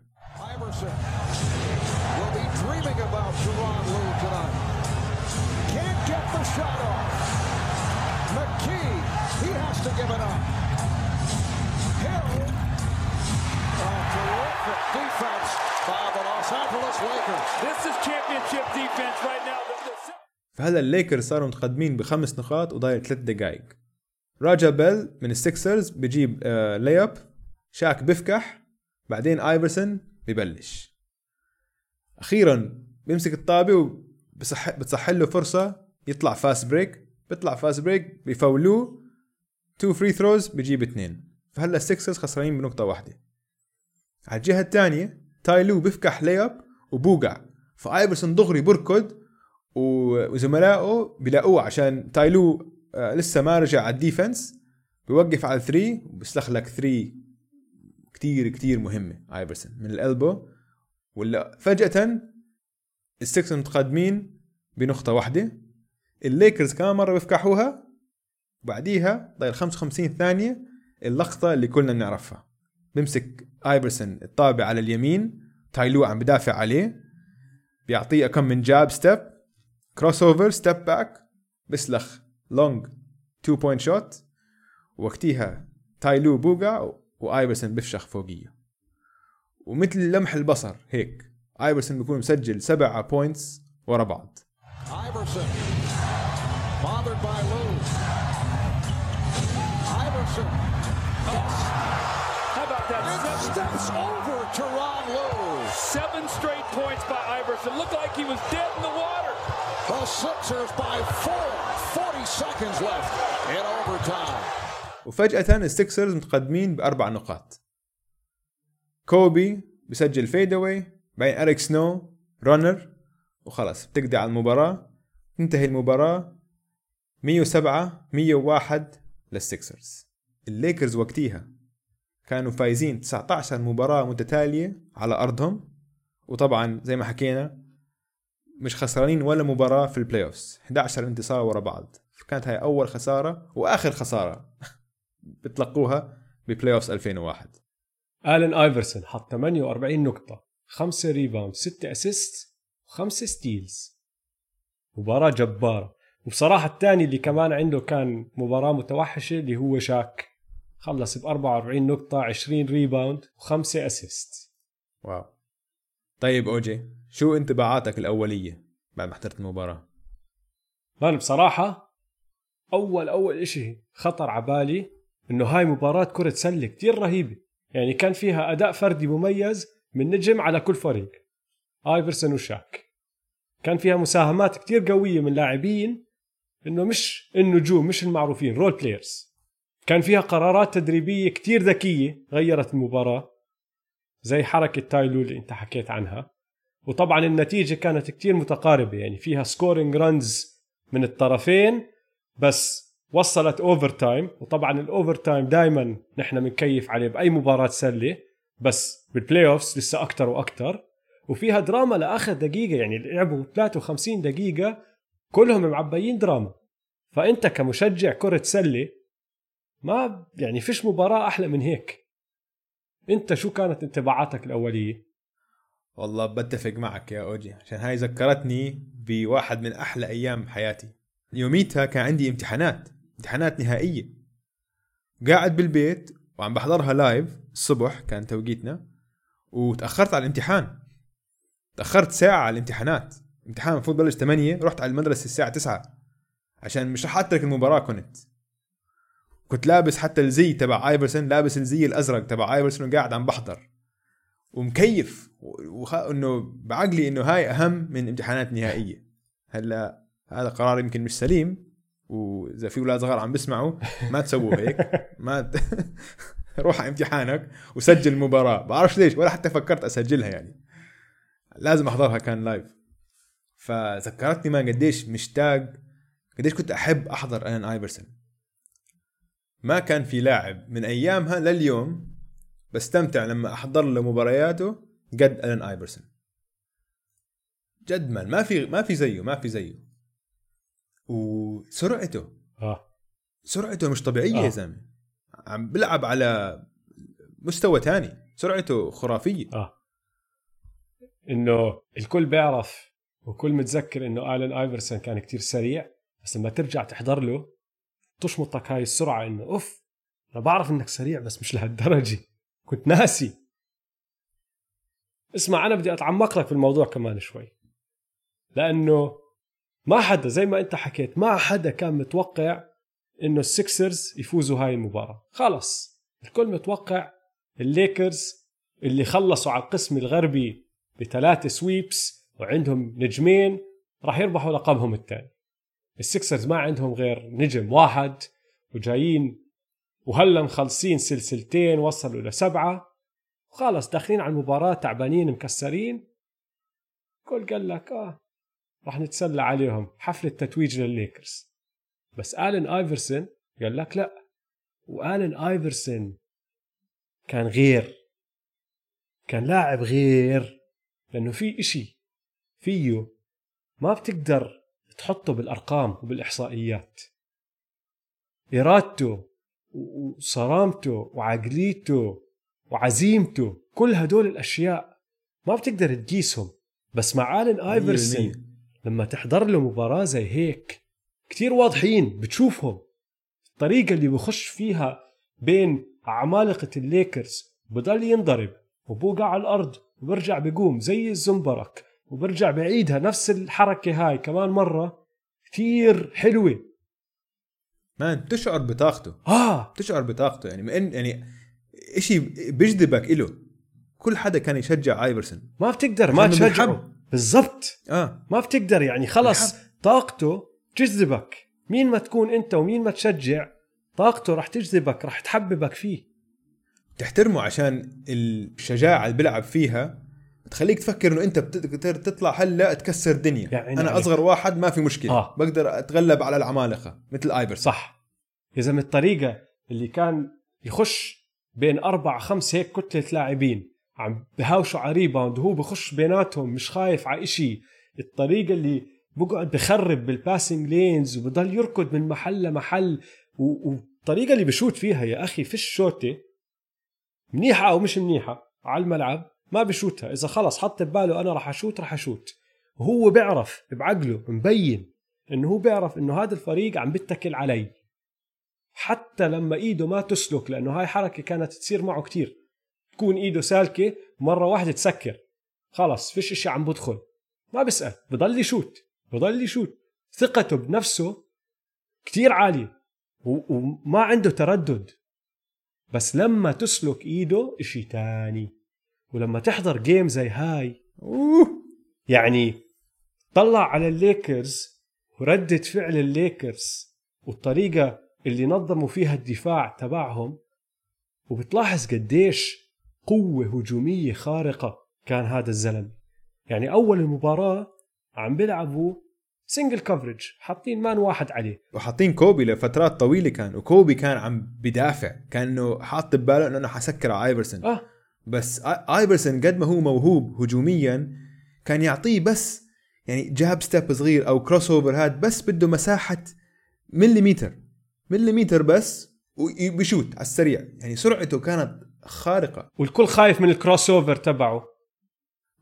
فهلا الليكرز صاروا متقدمين بخمس نقاط وضايل ثلاث دقائق راجا بيل من السكسرز بجيب آه layup شاك بفكح. بعدين آيفرسون ببلش. أخيرا بيمسك الطابة وبصح بتصح له فرصة يطلع fast break بيطلع fast break بيفولوه two free throws بجيب اثنين. فهلا السكسرز خسرانين بنقطة واحدة. على الجهة الثانية تايلو بفكح layup وبوقع. فآيفرسون دغري بركض وزملائه بيلاقوه عشان تايلو آه، لسه ما رجع على ال defense بيوقف على 3 وبيسلخ لك 3 كتير كتير مهمة ايفرسون من ال elbow. ولا فجأة السكسرز متقدمين بنقطة واحدة. الليكرز كمان مرة بيفكحوها. وبعديها ضايل 55 ثانية اللقطة اللي كلنا بنعرفها. بمسك ايفرسون الطابة على اليمين تايلو عم بدافع عليه. بيعطيه كم من jab step crossover step back بسلخ. long two point shot وقتيها تايلو بوقع وايفرسن بفشخ فوقية. ومثل لمح البصر هيك. ايفرسن بيكون مسجل سبعة points ورا بعض. Seven straight points by Iverson. Looked like he was dead in the water. The Sixers by four. 40 seconds left in overtime. وفجأة السكسرز متقدمين بأربع نقاط كوبي بسجل fadeaway بعدين اريك سنو runner وخلص بتقضي على المباراة تنتهي المباراة 107 101 للسكسرز الليكرز وقتيها كانوا فايزين 19 مباراة متتالية على أرضهم وطبعا زي ما حكينا مش خسرانين ولا مباراة في ال playoffs 11 انتصار ورا بعض. كانت هاي أول خسارة وآخر خسارة بتلقوها ب playoffs 2001 الن ايفرسون حط 48 نقطة 5 rebound 6 assist و5 steals مباراة جبارة. وبصراحة الثاني اللي كمان عنده كان مباراة متوحشة اللي هو شاك. خلص ب 44 نقطة 20 rebound و5 assist wow. طيب اوجي شو انطباعاتك الأولية بعد ما حضرت المباراة؟ man بصراحة أول أول إشي خطر عبالي إنه هاي مباراة كرة سلة كتير رهيبة. يعني كان فيها أداء فردي مميز من نجم على كل فريق. آيفرسون وشاك. كان فيها مساهمات كتير قوية من لاعبين إنه مش النجوم مش المعروفين role players كان فيها قرارات تدريبية كتير ذكية غيرت المباراة زي حركة Ty Lue اللي أنت حكيت عنها. وطبعا النتيجة كانت كتير متقاربة يعني فيها scoring runs من الطرفين بس وصلت overtime وطبعا ال overtime دائما نحن بنكيف عليه بأي مباراة سلة بس بال playoffs لسه أكثر وأكثر وفيها دراما لآخر دقيقة يعني لعبوا 53 دقيقة كلهم معبيين دراما. فأنت كمشجع كرة سلة ما يعني فيش مباراة أحلى من هيك. أنت شو كانت انطباعاتك الأولية؟ والله بتفق معك يا أوجي عشان هاي ذكرتني بواحد من أحلى أيام حياتي. يوميتها كان عندي امتحانات امتحانات نهائية. قاعد بالبيت وعم بحضرها لايف الصبح كان توقيتنا وتأخرت على الامتحان. تأخرت ساعة على الامتحانات. امتحان المفروض بلش 8 رحت على المدرسة الساعة 9 عشان مش رح أترك المباراة كنت. كنت لابس حتى الزي تبع ايفرسون لابس الزي الأزرق تبع ايفرسون وقاعد عم بحضر. ومكيف. وخ... إنه بعقلي إنه هاي أهم من امتحانات نهائية. هلأ هذا قرار يمكن مش سليم وإذا في أولاد صغار عم بيسمعوا ما تسووا هيك. ما ت... روح على امتحانك وسجل المباراة. بعرفش ليش ولا حتى فكرت أسجلها يعني. لازم أحضرها كان live فذكرتني ما قديش مشتاق قديش كنت أحب أحضر آلان ايفرسون ما كان في لاعب من أيامها لليوم بستمتع لما أحضر له مبارياته قد ألان آيفرسون. جد man ما في ما في زيه ما في زيه. وسرعته. آه. سرعته مش طبيعية آه. يا زلمة. عم بلعب على مستوى تاني. سرعته خرافية. آه. إنه الكل بيعرف وكل متذكر إنه الن آيفرسون كان كتير سريع بس لما ترجع تحضر له تشمطك هاي السرعة إنه أوف أنا بعرف إنك سريع بس مش لهالدرجة. كنت ناسي. اسمع أنا بدي أتعمق لك في الموضوع كمان شوي. لأنه ما حدا زي ما أنت حكيت ما حدا كان متوقع إنه السكسرز يفوزوا هاي المباراة. خلص. الكل متوقع الليكرز اللي خلصوا على القسم الغربي بثلاثة sweeps وعندهم نجمين راح يربحوا لقبهم الثاني. السكسرز ما عندهم غير نجم واحد وجايين وهلأ مخلصين سلسلتين وصلوا لسبعة وخلص داخلين على المباراة تعبانين مكسرين. كل قال لك آه راح نتسلى عليهم. حفلة تتويج للليكرز. بس آلن ايفرسون قال لك لا. وآلن ايفرسون كان غير. كان لاعب غير. لأنه في إشي فيه ما بتقدر تحطه بالأرقام وبالإحصائيات. ارادته وصرامته وعقليته وعزيمته كل هدول الأشياء ما بتقدر تقيسهم. بس مع الين ايفرسون لما تحضر له مباراة زي هيك كتير واضحين بتشوفهم. الطريقة اللي بخش فيها بين عمالقة الليكرز بضل ينضرب وبوقع على الأرض وبرجع بيقوم زي الزنبرك وبرجع بعيدها نفس الحركة هاي كمان مرة. كثير حلوة. man بتشعر بطاقته. آه. بتشعر بطاقته. يعني من يعني إشي بيجذبك إله. كل حدا كان يشجع آيفرسون. ما بتقدر ما تشجعه. بالضبط. آه. ما بتقدر يعني خلص. طاقته تجذبك. مين ما تكون أنت ومين ما تشجع طاقته رح تجذبك رح تحببك فيه. تحترمه عشان الشجاعة اللي بيلعب فيها. بتخليك تفكر إنه أنت بتقدر تطلع هلأ تكسر الدنيا. يعني أنا عليك. أصغر واحد ما في مشكلة. آه. بقدر أتغلب على العمالقة مثل ايفرسون صح. يا زلمة الطريقة اللي كان يخش بين أربعة خمس هيك كتلة لاعبين عم بهاوشوا على rebound وهو بخش بيناتهم مش خايف على إشي. الطريقة اللي بقعد بخرب بال passing lanes وبضل يركض من محل لمحل و- والطريقة اللي بشوت فيها يا أخي فيش شوتة منيحة أو مش منيحة على الملعب. ما بشوتها. إذا خلص حط بباله أنا راح أشوت راح أشوت. وهو بيعرف بعقله مبين إنه هو بيعرف إنه هذا الفريق عم بيتكل علي. حتى لما إيده ما تسلك لأنه هاي حركة كانت تصير معه كتير. تكون إيده سالكة مرة واحدة تسكر. خلص فيش إشي عم بدخل. ما بسأل. بضل يشوت. بضل يشوت. ثقته بنفسه كتير عالية. وما عنده تردد. بس لما تسلك إيده إشي تاني. ولما تحضر جيم زي هاي أوه. يعني طلع على الليكرز وردة فعل الليكرز والطريقة اللي نظموا فيها الدفاع تبعهم وبتلاحظ قديش قوة هجومية خارقة كان هذا الزلمة. يعني أول المباراة عم بيلعبوا single coverage حاطين man واحد عليه. وحاطين كوبي لفترات طويلة كان وكوبي كان عم بدافع كأنه حاط بباله إنه أنا حسكر على ايفرسون آه. بس ايفرسون قد ما هو موهوب هجوميا كان يعطيه بس يعني jab step صغير أو crossover هاد بس بده مساحة مليمتر مليمتر بس وبيشوت على السريع. يعني سرعته كانت خارقة. والكل خايف من ال crossover تبعه.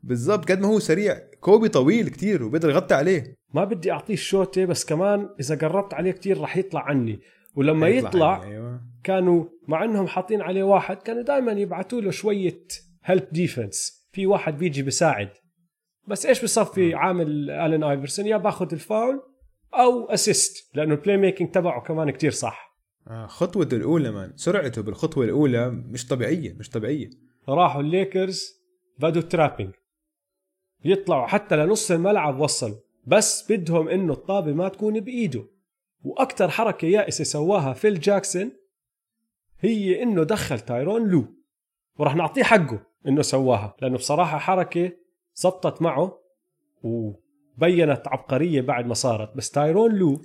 بالضبط قد ما هو سريع. كوبي طويل كتير وبيقدر يغطي عليه. ما بدي أعطيه الشوطه بس كمان إذا قربت عليه كتير رح يطلع عني. ولما يطلع, يعني، أيوة. كانوا مع إنهم حاطين عليه واحد كانوا دائما يبعثوا له شوية help defense في واحد بيجي بيساعد. بس إيش بصفي عامل الين ايفرسون يا باخذ الفاول أو assist لأنه ال playmaking تبعه كمان كتير صح. آه خطوته الأولى man سرعته بالخطوة الأولى مش طبيعية مش طبيعية. راحوا الليكرز بدوا trapping يطلعوا حتى لنص الملعب وصلوا بس بدهم إنه الطابة ما تكون بإيده. وأكثر حركة يائسة سواها فيل جاكسون هي إنه دخل تايرون لو وراح نعطيه حقه إنه سواها لأنه بصراحة حركة زبطت معه وبينت عبقرية بعد ما صارت. بس تايرون لو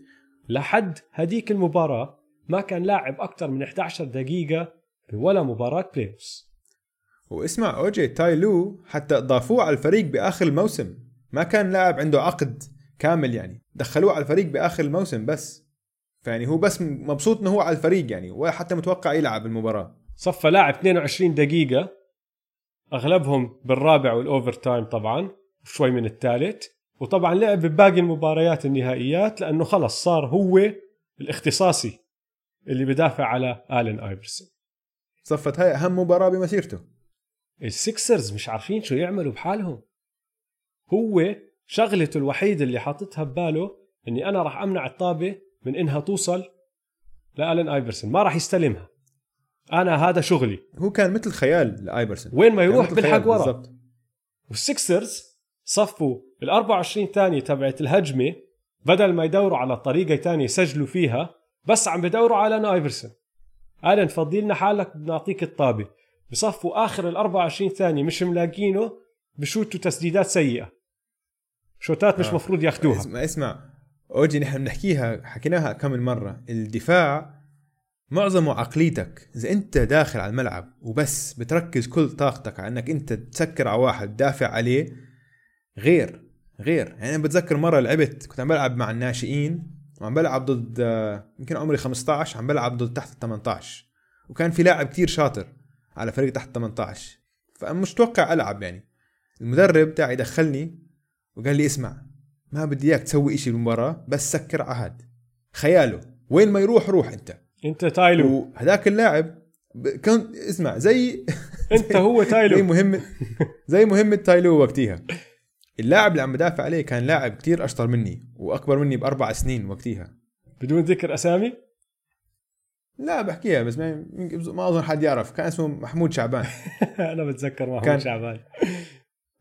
لحد هديك المباراة ما كان لاعب أكثر من 11 دقيقة ولا مباراة بلاي واسمع أوجي تايلو حتى اضافوه على الفريق بآخر الموسم. ما كان لاعب عنده عقد كامل يعني. دخلوه على الفريق بآخر الموسم بس. فيعني هو بس مبسوط إنه هو على الفريق يعني ولا حتى متوقع يلعب المباراة. صفى لاعب 22 دقيقة أغلبهم بالرابع وال overtime طبعا وشوي من الثالث. وطبعا لعب بباقي المباريات النهائيات لأنه خلص صار هو الاختصاصي اللي بدافع على آلين آيفرسون صفت هاي أهم مباراة بمسيرته. السكسرز مش عارفين شو يعملوا بحالهم. هو شغلته الوحيدة اللي حاططها بباله إني أنا راح أمنع الطابة من إنها توصل لألين ايفرسون ما راح يستلمها. أنا هذا شغلي. هو كان مثل خيال لآيفرسون وين ما يروح خيال ورا. بالضبط. والسكسرز صفوا ال 24 ثانية تبعت الهجمة بدل ما يدوروا على طريقة تانية يسجلوا فيها بس عم بدوروا على آلان ايفرسون آلان فضي لنا حالك بنعطيك الطابة. بصفوا آخر ال 24 ثانية مش ملاقينه بشوتوا تسديدات سيئة. شوتات مش آه. مفروض ياخدوها. اسمع اسمع. اوجي نحن بنحكيها حكيناها كم من مرة. الدفاع معظمه عقليتك. إذا أنت داخل على الملعب وبس بتركز كل طاقتك على إنك أنت تسكر على واحد تدافع عليه غير غير. يعني أنا بتذكر مرة لعبت كنت عم بلعب مع الناشئين وعم بلعب ضد يمكن عمري 15 عم بلعب ضد تحت ال 18 وكان في لاعب كتير شاطر على فريق تحت 18 فمش متوقع ألعب يعني. المدرب تاعي دخلني وقال لي اسمع ما بدي إياك تسوي إشي بالمباراه بس سكر عهاد. خياله وين ما يروح روح أنت. أنت تايلو. وهذاك اللاعب كان اسمع زي أنت هو زي تايلو مهمة زي مهمة تايلو وقتها. اللاعب اللي عم بدافع عليه كان لاعب كتير أشطر مني وأكبر مني بأربع سنين وقتها. بدون ذكر أسامي؟ لا بحكيها بس ما, ما أظن حد يعرف. كان اسمه محمود شعبان. أنا بتذكر محمود كان- شعبان.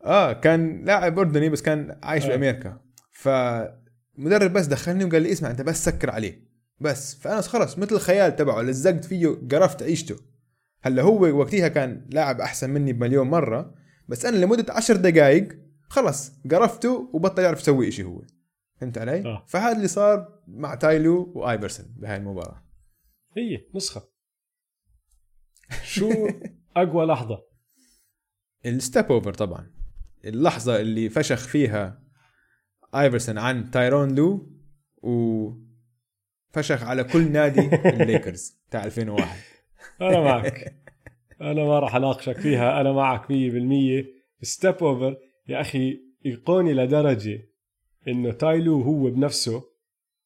آه كان لاعب أردني بس كان عايش آه. بأمريكا. فمدرب بس دخلني وقال لي اسمع انت بس سكر عليه. بس. فأنا خلص مثل الخيال تبعه لزقت فيه قرفت عيشته. هلا هو وقتها كان لاعب أحسن مني بمليون مرة بس أنا لمدة عشر دقائق خلص قرفته وبطل يعرف يسوي إشي هو. فهمت علي؟ آه. فهذا اللي صار مع تايلو وآيفرسون بهاي المباراة. هي نسخة. شو أقوى لحظة؟ ال step over طبعا. اللحظة اللي فشخ فيها آيفرسون عن تايرون لو وفشخ على كل نادي الليكرز تاع 2001 أنا معك. أنا ما راح أناقشك فيها. أنا معك 100% step over يا أخي إيقوني لدرجة إنه تايلو هو بنفسه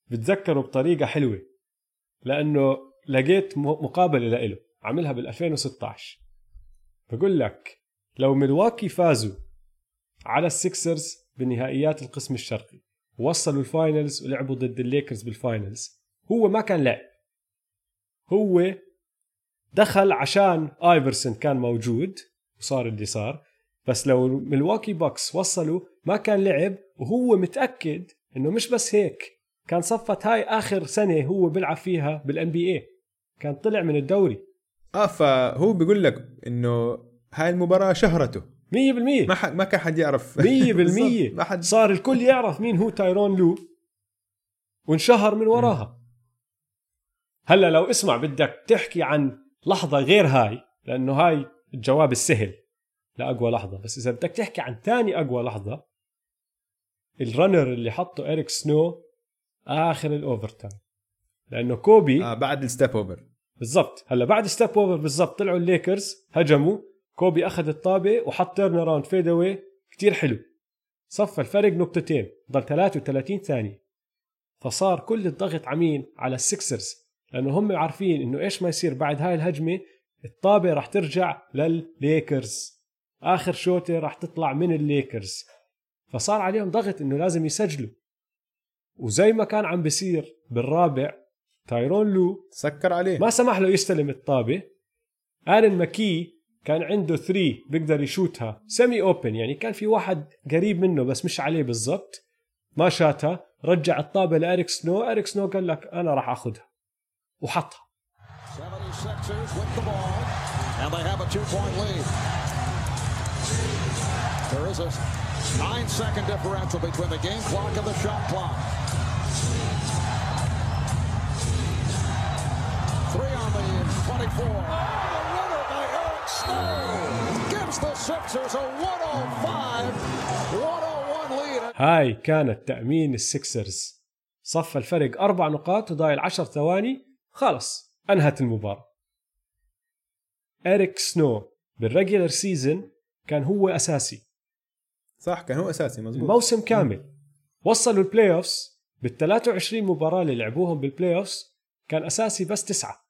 بتذكره بطريقة حلوة. لأنه لقيت مقابلة لإله. عملها بال 2016 بقول لك لو ملواكي فازوا على السكسرز بنهائيات القسم الشرقي. وصلوا ال finals ولعبوا ضد الليكرز بال finals. هو ما كان لعب. هو دخل عشان آيفرسون كان موجود وصار اللي صار. بس لو ملواكي باكس وصلوا ما كان لعب وهو متأكد إنه مش بس هيك كان صفت هاي آخر سنة هو بيلعب فيها بال NB A كان طلع من الدوري. 100% آه فهو بيقول لك إنه هاي المباراة شهرته. ما حد ما كان حد يعرف. 100% بالضبط، ما حد صار الكل يعرف مين هو تايرون لو وانشهر من وراها. هلا لو اسمع بدك تحكي عن لحظة غير هاي لأنه هاي الجواب السهل لأقوى لحظة. بس إذا بدك تحكي عن تاني أقوى لحظة ال runner اللي حطه إريك سنو آخر ال overtime لأنه كوبي آه بعد ال step over. بالضبط. هلا بعد step over بالضبط طلعوا الليكرز هجموا. كوبي أخذ الطابة وحط turnaround fadeaway كثير حلو. صفى الفرق نقطتين ضل 33 ثانية. فصار كل الضغط عمين على السكسرز لأنه هم عارفين إنه إيش ما يصير بعد هاي الهجمة. الطابة راح ترجع للليكرز. آخر شوطة راح تطلع من الليكرز. فصار عليهم ضغط إنه لازم يسجلوا. وزي ما كان عم بيصير بالرابع تايرون لو سكر عليه. ما سمح له يستلم الطابة. آلن ماكي كان عنده 3 بيقدر يشوتها. سيمي اوبن يعني كان في واحد قريب منه بس مش عليه بالضبط. ما شاتها رجع الطابة لأريك سنو. أريك سنو قال لك أنا راح أخذها. وحطها. 76ers with the ball, and they have a two-point lead. There is a nine-second differential between the game clock and the shot clock. Three on the 24. هاي كانت تأمين السكسرز صفى الفرق أربع نقاط وضايل عشر ثواني. خلص أنهت المباراة. إريك سنو بال regular season كان هو أساسي. صح كان هو أساسي مزبوط الموسم كامل. وصلوا ال playoffs بال 23 مباراة اللي لعبوهم بال playoffs كان أساسي بس تسعة.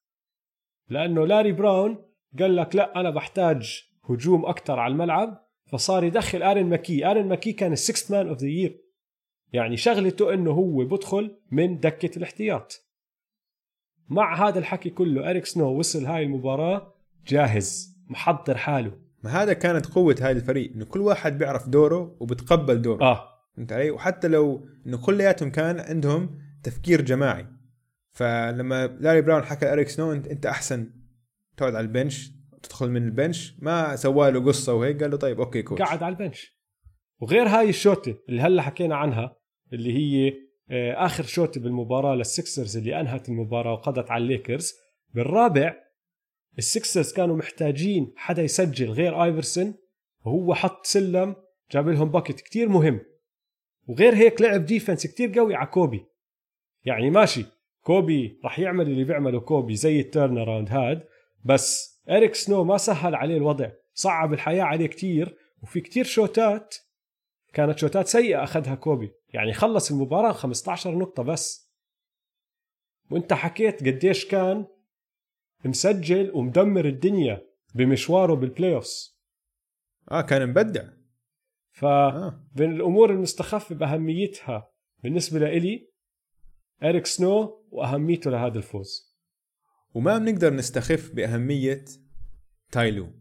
لأنه لاري براون قال لك لا أنا بحتاج هجوم أكثر على الملعب. فصار يدخل آرون ماكي. آرون ماكي كان ال sixth man of the year يعني شغلته إنه هو بدخل من دكة الاحتياط. مع هذا الحكي كله إريك سنو وصل هاي المباراة جاهز محضر حاله. ما هذا كانت قوة هاي الفريق إنه كل واحد بيعرف دوره وبتقبل دوره. آه. فهمت علي؟ وحتى لو إنه كلياتهم كان عندهم تفكير جماعي. فلما لاري براون حكى إريك سنو انت أنت أحسن تقعد على ال bench تدخل من ال bench ما سوى له قصة وهيك قال له طيب okay coach. قعد على ال bench. وغير هاي الشوطه اللي هلا حكينا عنها اللي هي آه، آخر شوطه بالمباراة للسكسرز اللي أنهت المباراة وقضت على الليكرز. بالرابع السكسرز كانوا محتاجين حدا يسجل غير آيفرسون. وهو حط سلم جاب لهم bucket كتير مهم. وغير هيك لعب defense كتير قوي على كوبي. يعني ماشي كوبي راح يعمل اللي بيعمله كوبي زي ال turnaround هاد. بس اريك سنو ما سهل عليه الوضع. صعب الحياة عليه كتير وفي كتير شوتات كانت شوتات سيئة أخذها كوبي. يعني خلص المباراة 15 نقطة بس. وأنت حكيت قديش كان مسجل ومدمر الدنيا بمشواره بال playoffs آه كان مبدع. ف آه. بين الأمور المستخفة بأهميتها بالنسبة لإلي اريك سنو وأهميته لهذا الفوز. وما بنقدر نستخف بأهمية تايلو.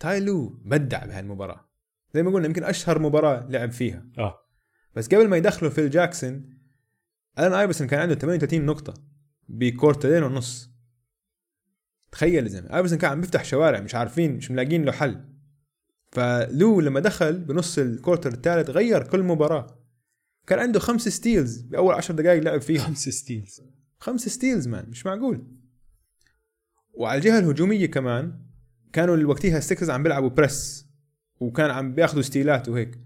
تايلو بدع بهالمباراة. زي ما قلنا يمكن أشهر مباراة لعب فيها. آه. بس قبل ما يدخلوا فيل جاكسون ألان آيفرسون كان عنده 38 نقطة بكورترين ونص. تخيل يا زلمة آيفرسون كان عم بيفتح شوارع مش عارفين مش ملاقين له حل. فلو لما دخل بنص ال quarter الثالث غير كل مباراة. كان عنده خمس steals بأول عشر دقائق لعب فيهم خمس steals خمس steals man مش معقول. وعلى الجهة الهجومية كمان كانوا وقتها السكسرز عم بيلعبوا press وكان عم بياخذوا ستيلات وهيك.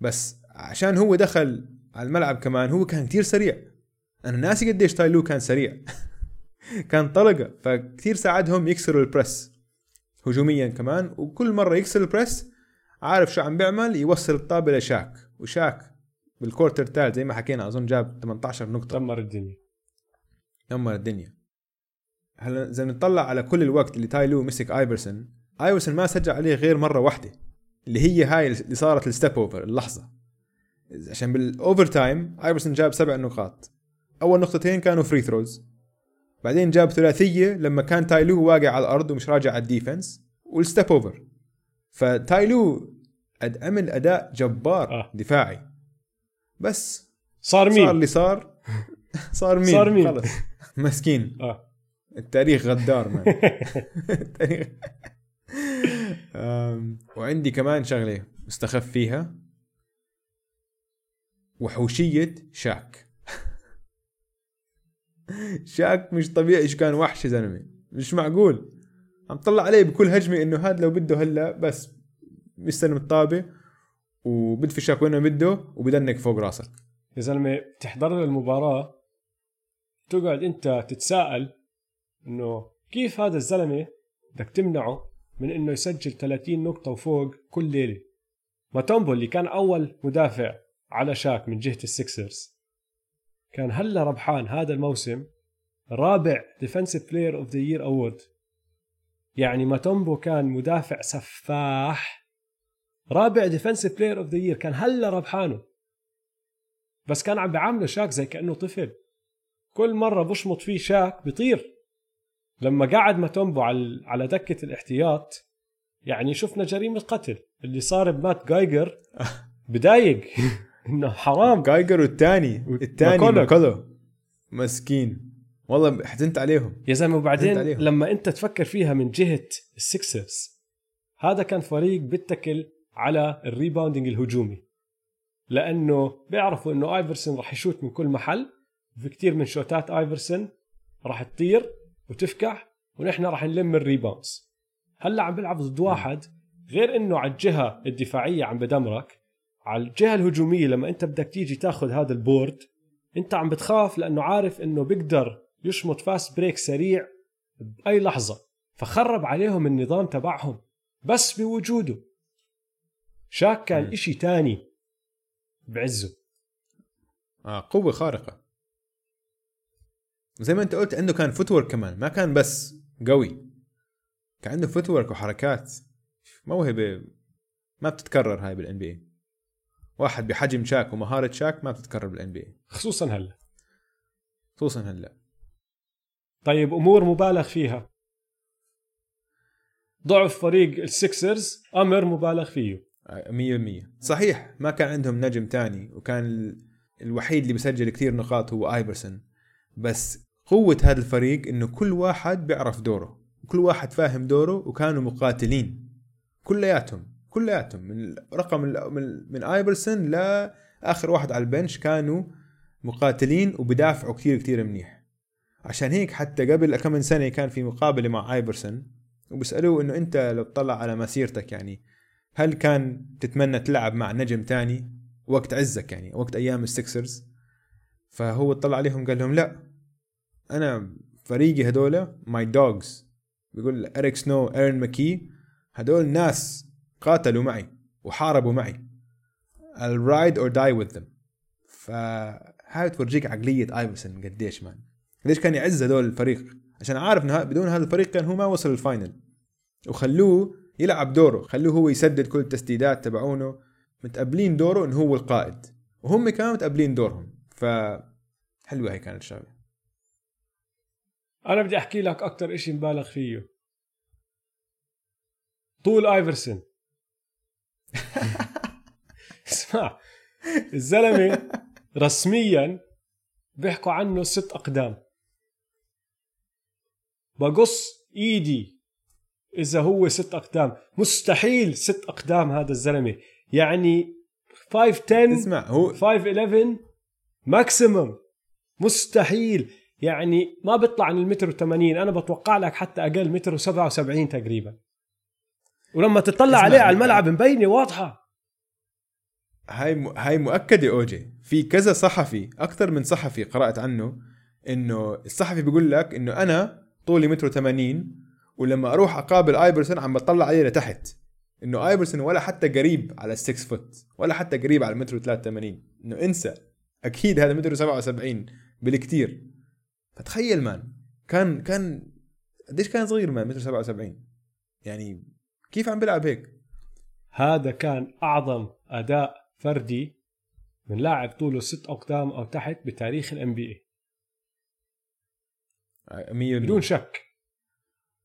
بس عشان هو دخل على الملعب كمان هو كان كتير سريع. أنا ناسي قديش تايلو كان سريع. كان طلقة فكتير ساعدهم يكسروا ال press هجوميا كمان وكل مرة يكسر ال press عارف شو عم بيعمل؟ يوصل الطابة لشاك. وشاك بال quarter الثالث زي ما حكينا أظن جاب 18 نقطة. دمر الدنيا. دمر الدنيا. هلا إذا بنطلع على كل الوقت اللي تايلو مسك آيفرسون آيفرسون ما سجل عليه غير مرة واحدة اللي هي هاي اللي صارت ال step over اللحظة. عشان بال overtime آيفرسون جاب سبع نقاط. أول نقطتين كانوا free throws بعدين جاب ثلاثية لما كان تايلو واقع على الأرض ومش راجع على ال defense وال step over. فتايلو أد- عمل أداء جبار آه. دفاعي. بس صار مين صار اللي صار. صار مين صار مين؟ خلص. مسكين. آه. التاريخ غدار man التاريخ. وعندي كمان شغلة مستخف فيها. وحوشية شاك. شاك مش طبيعي إيش كان وحش يا زلمة؟ مش معقول. عم طلع عليه بكل هجمة إنه هذا لو بده هلا بس بيستلم الطابه وبدفي شاك وين ما بده وبدنك فوق راسك. يا زلمة بتحضر له المباراة؟ تقعد أنت تتساءل إنه كيف هذا الزلمة بدك تمنعه من إنه يسجل 30 نقطة وفوق كل ليلة؟ ماتومبو اللي كان أول مدافع على شاك من جهة السكسرز كان هلا ربحان هذا الموسم رابع defensive player of the year award يعني ماتومبو كان مدافع سفاح. رابع defensive player of the year كان هلا ربحانه. بس كان عم بيعامله شاك زي كأنه طفل. كل مرة بشمط فيه شاك بيطير لما قعد ماتومبو على على دكة الاحتياط يعني شفنا جريمة قتل. اللي صار بمات جايجر بدايق. إنه حرام. جايجر والثاني الثاني ماكولو. مسكين. والله حزنت عليهم. يا زلمة وبعدين. لما انت تفكر فيها من جهة السكسرز هذا كان فريق بيتكل على ال rebounding الهجومي. لأنه بيعرفوا إنه آيفرسون راح يشوت من كل محل. في كتير من شوتات آيفرسون راح تطير. وتفكح ونحن راح نلم ال rebounds هلا عم بيلعب ضد واحد غير إنه على الجهة الدفاعية عم بدمرك على الجهة الهجومية لما أنت بدك تيجي تاخذ هذا ال board أنت عم بتخاف لأنه عارف إنه بيقدر يشمط fast break سريع بأي لحظة فخرب عليهم النظام تبعهم بس بوجوده. شاك كان مم. إشي تاني بعزه. آه قوة خارقة. زي ما انت قلت عنده كان footwork كمان ما كان بس قوي. كان عنده footwork وحركات. موهبة ما بتتكرر هاي بال NBA واحد بحجم شاك ومهارة شاك ما بتتكرر بال NBA خصوصا هلأ. خصوصا هلأ. طيب أمور مبالغ فيها. ضعف فريق السكسرز أمر مبالغ فيه. مية بالمية. صحيح ما كان عندهم نجم تاني وكان ال- الوحيد اللي بيسجل كثير نقاط هو ايفرسون بس قوة هذا الفريق إنه كل واحد بيعرف دوره وكل واحد فاهم دوره وكانوا مقاتلين كلياتهم كلياتهم من رقم من, من ايفرسون لاخر واحد على ال bench كانوا مقاتلين وبدافعوا كثير كثير منيح. عشان هيك حتى قبل كم من سنة كان في مقابلة مع ايفرسون وبسالوه إنه أنت لو تطلع على مسيرتك يعني هل كان تتمنى تلعب مع نجم تاني وقت عزك يعني وقت أيام السكسرز فهو اطلع عليهم قال لهم لا أنا فريقي هدول my dogs بيقول اريك سنو إيرن ماكي هدول ناس قاتلوا معي وحاربوا معي. I'll ride or die with them. فهاي تورجيك عقلية آيفرسون قديش man. قديش كان يعز هدول الفريق؟ عشان عارف إنه بدون هذا الفريق كان هو ما وصل ال final. وخلوه يلعب دوره خلوه هو يسدد كل التسديدات تبعونه متقبلين دوره إنه هو القائد. وهم كمان متقبلين دورهم. ف حلوة هي كانت الشغله أنا بدي أحكي لك أكثر شيء مبالغ فيه. طول ايفرسون اسمع الزلمة رسميا بيحكوا عنه ست أقدام. بقص إيدي إذا هو ست أقدام. مستحيل ست أقدام هذا الزلمة. يعني 5 10 اسمع هو 5 11 maximum مستحيل. يعني ما بيطلع عن المتر و80 أنا بتوقع لك حتى أقل متر و77 تقريبا. ولما تطلع عليه على الملعب مبينة واضحة. هاي م... هاي مؤكدة أوجي. في كذا صحفي أكثر من صحفي قرأت عنه إنه الصحفي بيقول لك إنه أنا طولي متر 80 ولما أروح أقابل آيفرسون عم بطلع عليه لتحت. إنه آيفرسون ولا حتى قريب على 6 foot ولا حتى قريب على متر 83 إنه انسى. أكيد هذا متر 77 بالكثير فتخيل man كان كان قديش كان صغير man متر 77 يعني كيف عم بيلعب هيك؟ هذا كان أعظم أداء فردي من لاعب طوله ست أقدام أو تحت بتاريخ الام بي اي 100% بدون شك.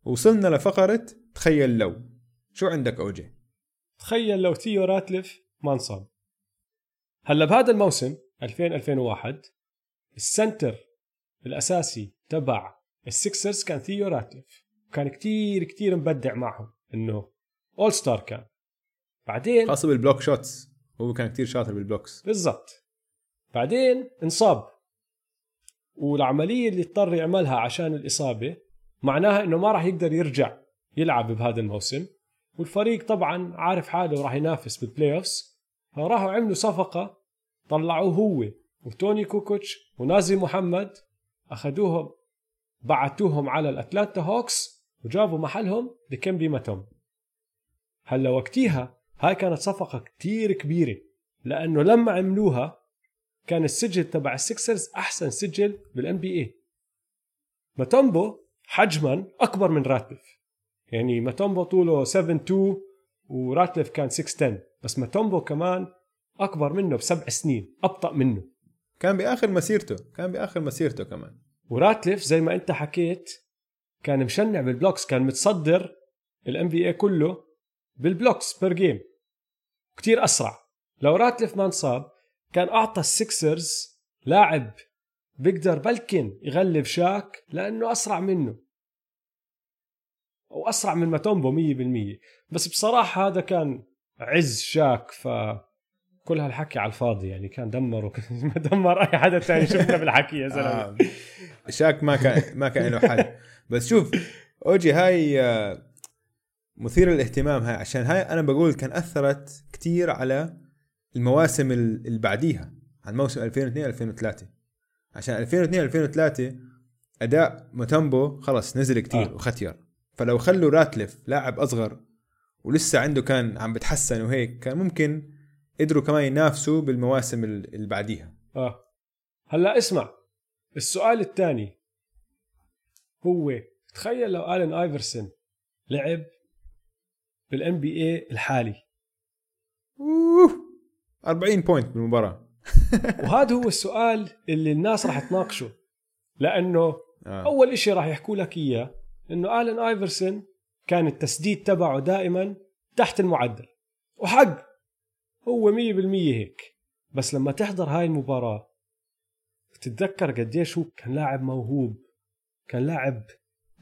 وصلنا لفقرة تخيل لو. شو عندك أوجي؟ تخيل لو ثيو راتلف ما انصاب. هلا بهذا الموسم 2000 2001 ال center الأساسي تبع ال Sixers كان ثيو راتلف وكان كتير كتير مبدع معهم. إنه all-star كان. بعدين خاصة بال block shots. هو كان كتير شاطر بال blocks. بالضبط. بعدين انصاب. والعملية اللي اضطر يعملها عشان الإصابة معناها إنه ما راح يقدر يرجع يلعب بهذا الموسم. والفريق طبعا عارف حاله راح ينافس بال playoffs فراحوا عملوا صفقة طلعوه هو وتوني كوكوتش ونازر محمد أخذوهم بعتوهم على ال Atlanta Hawks وجابوا محلهم ديكمبي موتومبو. هلا وقتيها هاي كانت صفقة كتير كبيرة لأنه لما عملوها كان السجل تبع ال Sixers أحسن سجل بال NBA موتومبو حجما أكبر من راتلف يعني موتومبو طوله 7 2 وراتلف كان 6 10 بس موتومبو كمان أكبر منه بسبع سنين أبطأ منه. كان بآخر مسيرته كان بآخر مسيرته كمان. وراتلف زي ما أنت حكيت كان مشنع بال blocks كان متصدر ال NBA كله بال blocks per game كتير أسرع. لو راتلف ما انصاب كان أعطى ال Sixers لاعب بيقدر بلكن يغلب شاك لأنه أسرع منه. أو أسرع من ماتومبو 100% بس بصراحة هذا كان عز شاك ف كل هالحكي على الفاضي يعني كان دمر دمر أي حدا تاني شفنا بالحكي يا زلمة آه. شاك ما كان ما كان له حل بس شوف أوجي هاي آه، مثيره للاهتمام هاي عشان هاي أنا بقول كان أثرت كتير على المواسم ال- اللي بعديها عن موسم 2002 2003 عشان 2002 2003 أداء موتومبو خلص نزل كتير آه. آه. وختير فلو خلوا راتلف لاعب أصغر ولسه عنده كان عم بتحسن وهيك كان ممكن قدروا كمان ينافسوا بالمواسم ال- اللي بعديها. آه. هلا اسمع السؤال الثاني هو تخيل لو ألين آيفرسون لعب بال NBA الحالي. أوه 40 point بالمباراة. وهذا هو السؤال اللي الناس راح تناقشه. لأنه آه. أول إشي راح يحكوا لك إياه إنه الين ايفرسون كان التسديد تبعه دائما تحت المعدل. وحق هو 100% هيك. بس لما تحضر هاي المباراة تتذكر قديش هو كان لاعب موهوب كان لاعب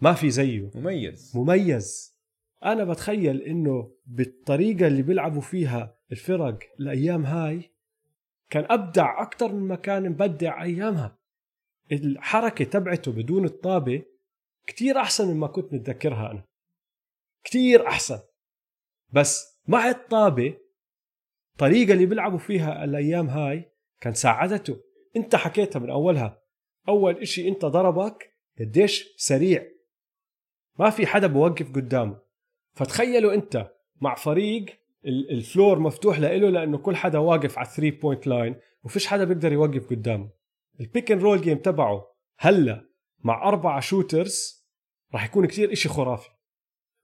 ما في زيه. مميز. مميز. أنا بتخيل إنه بالطريقة اللي بيلعبوا فيها الفرق الأيام هاي كان أبدع أكثر من ما كان مبدع أيامها. الحركة تبعته بدون الطابة كتير أحسن مما كنت متذكرها أنا. كتير أحسن. بس مع الطابة الطريقة اللي بيلعبوا فيها الأيام هاي كان ساعدته. أنت حكيتها من أولها. أول إشي أنت ضربك قديش سريع. ما في حدا بوقف قدامه. فتخيلوا أنت مع فريق ال floor مفتوح له لأنه كل حدا واقف على 3 point line وفيش حدا بيقدر يوقف قدامه. ال pick and roll game تبعه هلأ مع أربعة shooters راح يكون كتير إشي خرافي.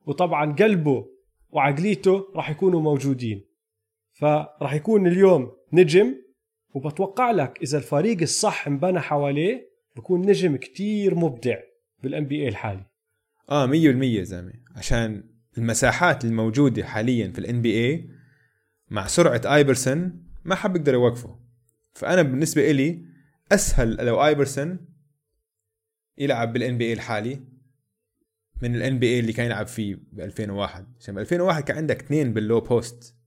وطبعا قلبه وعقليته راح يكونوا موجودين. فراح يكون اليوم نجم وبتوقع لك إذا الفريق الصح انبنى حواليه بكون نجم كتير مبدع بالان بي اي الحالي آه 100% زلمة. عشان المساحات الموجودة حاليا في ال NBA مع سرعة آيفرسون ما حد بيقدر يوقفه. فأنا بالنسبة إلي أسهل لو آيفرسون يلعب بال NBA الحالي من ال NBA اللي كان يلعب فيه ب 2001 عشان ب 2001 كان عندك اثنين بال low post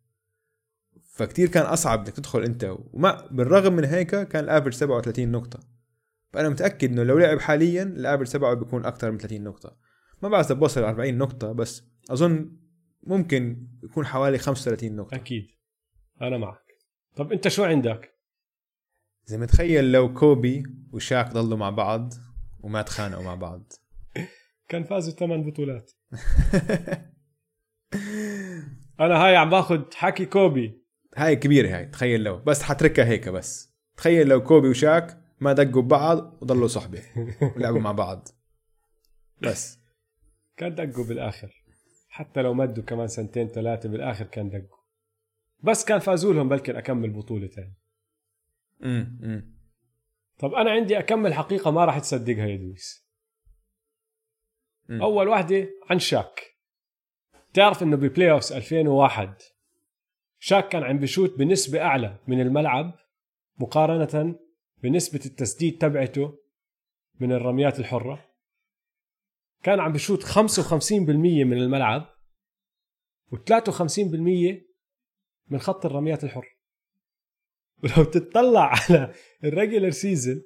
فكتير كان أصعب إنك تدخل أنت. وما بالرغم من هيك كان ال average 37 نقطة. فأنا متأكد إنه لو لعب حاليا ال average تبعه بيكون أكثر من 30 نقطة. ما بعرف إذا بوصل 40 نقطة بس أظن ممكن يكون حوالي 35 نقطة. أكيد. أنا معك. طب أنت شو عندك؟ زي ما تخيل لو كوبي وشاك ضلوا مع بعض وما تخانقوا مع بعض. كان فازوا ثمان بطولات. أنا هاي عم باخذ حكي كوبي. هاي كبيرة هاي تخيل لو بس حتركها هيك بس. تخيل لو كوبي وشاك ما دقوا ببعض وضلوا صحبة ولعبوا مع بعض. بس. كان دقوا بالآخر. حتى لو مدوا كمان سنتين ثلاثة بالآخر كان دقوا. بس كان فازوا لهم بلكن أكم من بطولة ثانية امم طب أنا عندي أكم من حقيقة ما راح تصدقها يا دويس. أول واحدة عن شاك. تعرف إنه ب playoffs 2001 شاك كان عم بشوت بنسبة أعلى من الملعب مقارنة بنسبة التسديد تبعته من الرميات الحرة. كان عم بشوت 55% من الملعب و53% من خط الرميات الحره ولو تتطلع على ال regular season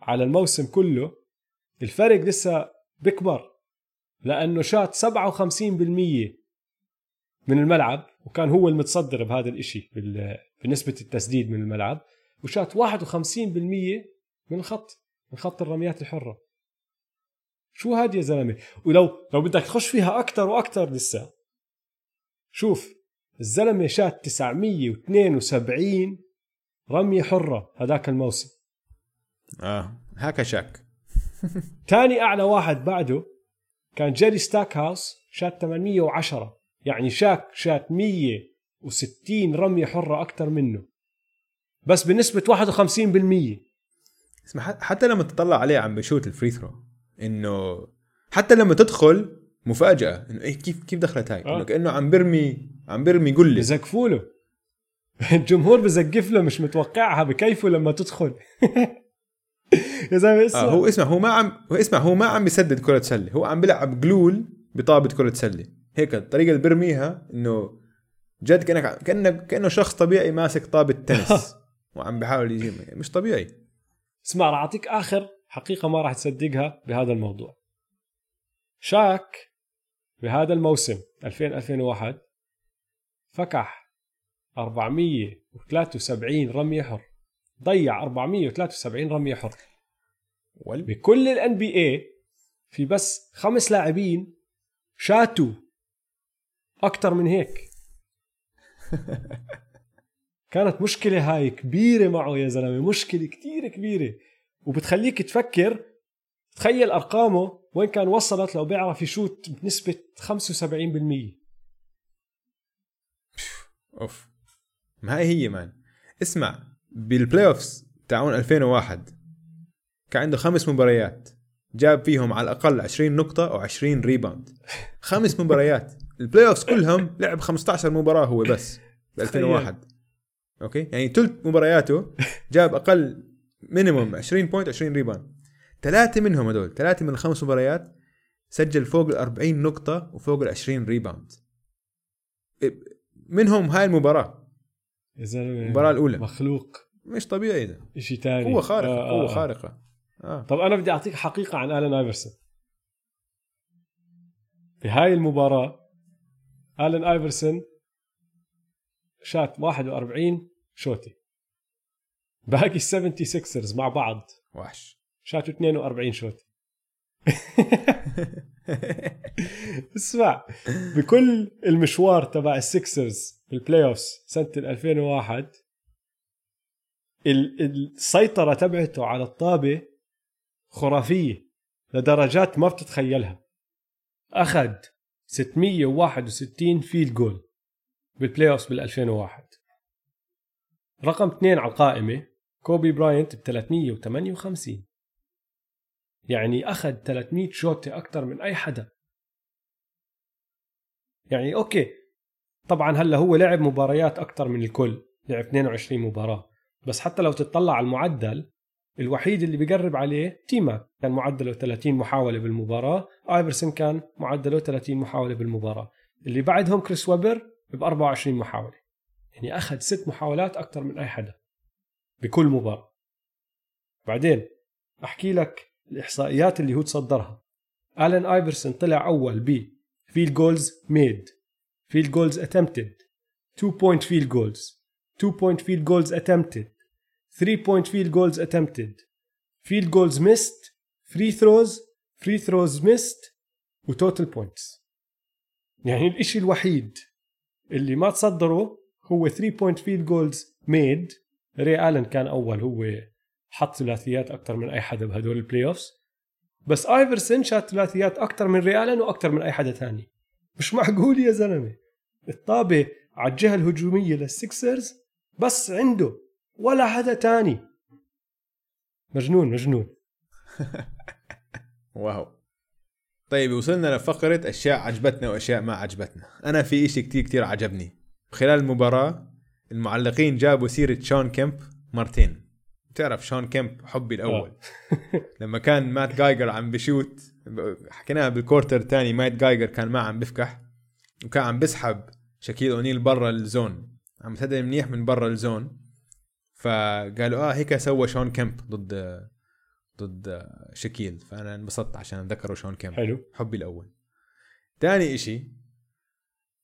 على الموسم كله الفرق لسه بكبر لأنه شات 57% من الملعب وكان هو المتصدر بهذا الإشي بنسبة التسديد من الملعب وشات 51% من الخط من خط الرميات الحرة. شو هاد يا زلمة؟ ولو لو بدك تخش فيها أكتر وأكتر لسه. شوف الزلمة شات 972 رمية حرة هذاك الموسم. آه هاكا شاك تاني أعلى واحد بعده كان جيري ستاك هاوس شات 810 يعني شاك شات 160 رمية حرة أكثر منه. بس بنسبة 51% اسمع حتى لما تطلع عليه عم بشوت ال free throw إنه حتى لما تدخل مفاجأة إنه إيه كيف كيف دخلت هاي؟ آه. إنه كأنه عم برمي عم برمي قلة. بزقفوا له الجمهور بزقف له مش متوقعها بكيفه لما تدخل. يا زلمة اسمع. آه هو اسمع هو ما عم هو اسمع هو ما عم بيسدد كرة سلة هو عم بيلعب جلول بطابة كرة سلة هيك الطريقة اللي بيرميها إنه جد كأنك كانك كأنه شخص طبيعي ماسك طابة تنس. وعم بيحاول يجيب مش طبيعي. اسمع راح أعطيك آخر حقيقة ما راح تصدقها بهذا الموضوع. شاك بهذا الموسم 2000 2001 فكح 473 رمية حر. ضيع 473 رميه حر. بكل الان بي اي في بس خمس لاعبين شاتوا أكثر من هيك. كانت مشكلة هاي كبيرة معه يا زلمة مشكلة كتير كبيرة. وبتخليك تفكر تخيل أرقامه وين كان وصلت لو بيعرف يشوت بنسبة 75% أوف. ما هي هي man. اسمع بال playoffs تاعون 2001 كان عنده خمس مباريات. جاب فيهم على الأقل 20 نقطة و20 rebound خمس مباريات. ال playoffs كلهم لعب 15 مباراة هو بس ب 2001 okay؟ يعني ثلث مبارياته جاب أقل minimum 20 point 20 rebound ثلاثة منهم هدول ثلاثة من الخمس مباريات سجل فوق ال 40 نقطة وفوق ال 20 rebound منهم هاي المباراة. يا زلمه المباراة الأولى. مخلوق. مش طبيعي ده شيء ثاني قوة خارقة آه قوة آه. خارقة. آه. طب أنا بدي أعطيك حقيقة عن الن آيفرسون. في هاي المباراة الن آيفرسون شات 41 شوتي. باقي ال 76 مع بعض. وحش. شاتوا 42 شوت اسمع بكل المشوار تبع ال Sixers بال playoff سنة 2001 ال- السيطرة تبعته على الطابة خرافية لدرجات ما بتتخيلها. أخذ 661 field goal بال playoff بال 2001 رقم اثنين على القائمة كوبي براينت ب 358 يعني أخذ 300 شوطة أكثر من أي حدا. يعني okay طبعا هلا هو لعب مباريات أكثر من الكل لعب 22 مباراة. بس حتى لو تطلع على المعدل الوحيد اللي بيقرب عليه تي ماك. كان معدله 30 محاولة بالمباراة. آيفرسون كان معدله 30 محاولة بالمباراة. اللي بعدهم كريس ويبر ب 24 محاولة. يعني أخذ ست محاولات أكثر من أي حدا. بكل مباراة. بعدين أحكي لك الإحصائيات اللي هو تصدرها. الين آيفرسون طلع أول ب field goals made field goals attempted 2 point field goals 2 point field goals attempted 3 point field goals attempted field goals missed free throws free throws missed و total points يعني الإشي الوحيد اللي ما تصدره هو 3 point field goals made ري آلن كان أول هو حط ثلاثيات أكثر من أي حدا بهدول ال playoffs بس ايفرسون شات ثلاثيات أكثر من ري آلن وأكثر من أي حدا ثاني مش معقول يا زلمة. الطابة على الجهة الهجومية لل Sixers بس عنده ولا حدا تاني. مجنون مجنون. wow. طيب وصلنا لفقرة أشياء عجبتنا وأشياء ما عجبتنا. أنا في إشي كتير كتير عجبني. خلال المباراة المعلقين جابوا سيرة شون كيمب مرتين. تعرف شون كيمب حبي الأول. لما كان مات جايجر عم بشوت حكيناها بال quarter الثاني مات جايجر كان ما عم بفكح وكان عم بسحب شاكيل أونيل برا ال zone. عم تهدى منيح من برا ال zone. فقالوا آه هيك سوى شون كيمب ضد ضد شاكيل فانا انبسطت عشان ذكروا شون كيمب حلو حبي الأول ثاني اشي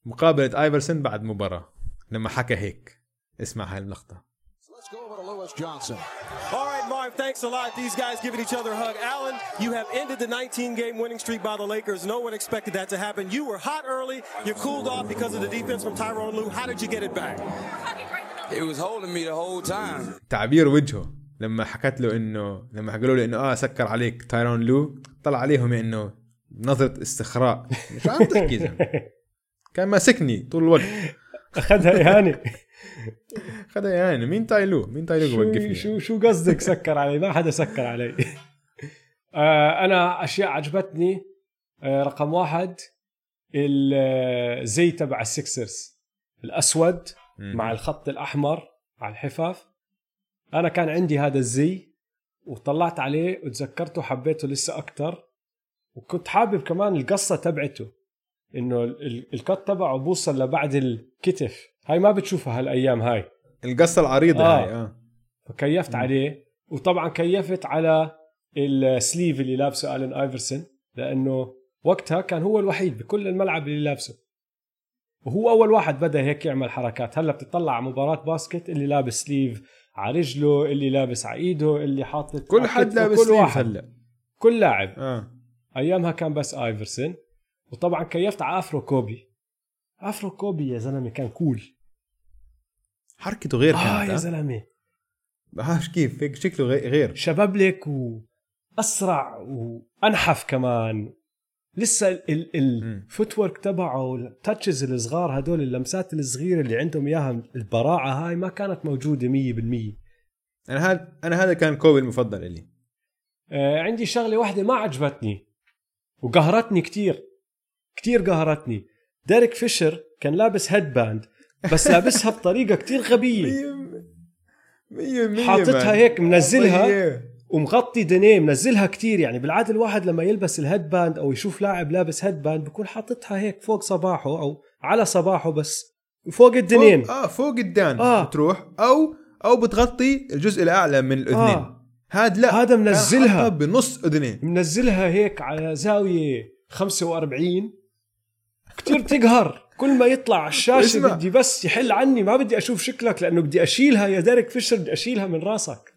مقابلة ايفرسون بعد مباراة لما حكى هيك اسمع هاي Lewis Johnson. All right, Marv, thanks a lot. These guys giving each other a hug. Allen, you have ended the 19 game winning streak by the Lakers. No one expected that to happen. You were hot early. You cooled off because of the defense from Tyrone Lue. How did you get it back? He was holding me the whole time. تعبير وجهه. لما حكت له إنه لما قالوا له إنه آه سكر عليك تايرون لو طلع عليهم إنه نظرة استخراء. مش عم تحكي. كان ماسكني طول الوقت. اخذها اهانه خدها يعني مين تاي لو مين تاي لو شو يوقفني شو شو قصدك سكر علي؟ ما حدا سكر علي. آه أنا أشياء عجبتني آه رقم واحد الزي تبع ال Sixers الأسود مع الخط الأحمر على الحفاف. أنا كان عندي هذا الزي وطلعت عليه وتذكرته حبيته لسه أكثر وكنت حابب كمان القصة تبعته إنه ال- ال cut تبعه بوصل لبعد الكتف. هاي ما بتشوفها هالأيام هاي. القصة العريضة آه. هاي آه. فكيفت عليه. وطبعا كيفت على ال sleeve اللي لابسه الين ايفرسون لأنه وقتها كان هو الوحيد بكل الملعب اللي لابسه. وهو أول واحد بدأ هيك يعمل حركات. هلأ بتطلع على مباراة basket اللي لابس sleeve على رجله اللي لابس على إيده اللي حاطط كل حد لابس كل واحد. هلأ. كل لاعب. آه. أيامها كان بس آيفرسون. وطبعا كيفت على afro كوبي. afro كوبي يا زلمة كان cool. حركته غير آه كانت يا آه زلمة. هاش كيف هيك شكله غي- غير. شبابلك وأسرع وأنحف كمان. لسه ال- ال- مم. ال footwork تبعه ال touches الصغار هدول اللمسات الصغيرة اللي عندهم إياها البراعة هاي ما كانت موجودة 100% أنا هذا أنا هذا كان كوبي المفضل لي آه عندي شغلة واحدة ما عجبتني وقهرتني كتير كتير قهرتني ديريك فيشر كان لابس headband بس لابسها بطريقة كتير غبية مية مية حاططها man. هيك منزلها. ومغطي دنيه منزلها كتير يعني بالعادة الواحد لما يلبس ال headband أو يشوف لاعب لابس headband بكون حاططها هيك فوق صباحه أو على صباحه بس فوق الدنين فوق آه فوق الدان آه. آه. بتروح أو أو بتغطي الجزء الأعلى من الاذنين آه. آه. هاد لا هذا منزلها. كان حاطها بنص اذنيه منزلها هيك على زاوية 45 كتير تقهر كل ما يطلع على الشاشة. بدي بس يحل عني ما بدي أشوف شكلك لأنه بدي أشيلها يا ديريك فيشر بدي أشيلها من راسك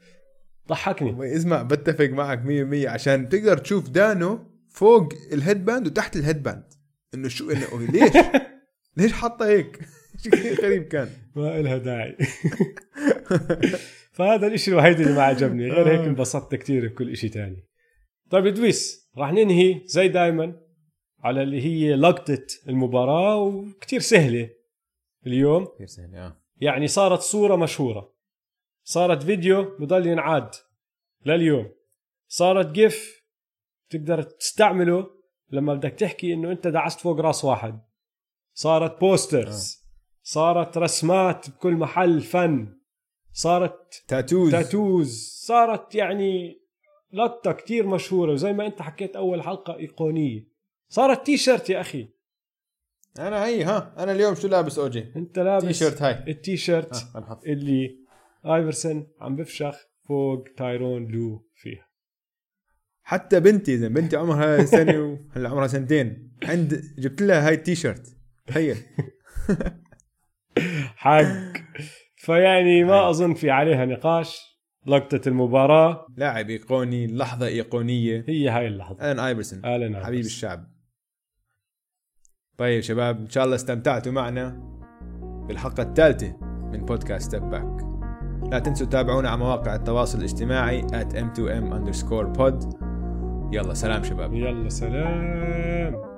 ضحكني. اسمع بتفق معك 100% عشان تقدر تشوف دانو فوق ال headband وتحت ال headband إنه شو إنه ليش؟ ليش حاطه هيك؟ شيء غريب كان. ما إلها داعي. فهذا الإشي الوحيد اللي ما عجبني. غير هيك انبسطت كثير بكل إشي تاني. طيب ادويس راح ننهي زي دايما على اللي هي لقطة المباراة وكتير سهلة اليوم. كثير سهل آه. يعني صارت صورة مشهورة. صارت فيديو بضل ينعاد لليوم. صارت GIF تقدر تستعمله لما بدك تحكي إنه أنت دعست فوق راس واحد. صارت posters صارت رسمات بكل محل فن. صارت tattoos tattoos صارت يعني لقطة كتير مشهورة وزي ما أنت حكيت أول حلقة إيقونية. صارت تي شيرت يا أخي. أنا هي ها أنا اليوم شو لابس أوجي؟ أنت لابس تي شيرت هاي التي شيرت آه،. اللي ايفرسون عم بفشخ فوق تايرون لو فيها. حتى بنتي إذا بنتي عمرها سنة وهلا عمرها سنتين. عند جبت لها هاي التي شيرت تخيل. حق. فيعني ما أظن في عليها نقاش. لقطة المباراة. لاعب إيقوني لحظة إيقونية. هي هاي اللحظة. الن ايفرسون آلن حبيب. الشعب. طيب شباب إن شاء الله استمتعتوا معنا بالحلقة الثالثة من بودكاست Step Back لا تنسوا تتابعونا على مواقع التواصل الاجتماعي at m2m underscore pod. يلا سلام شباب. يلا سلام.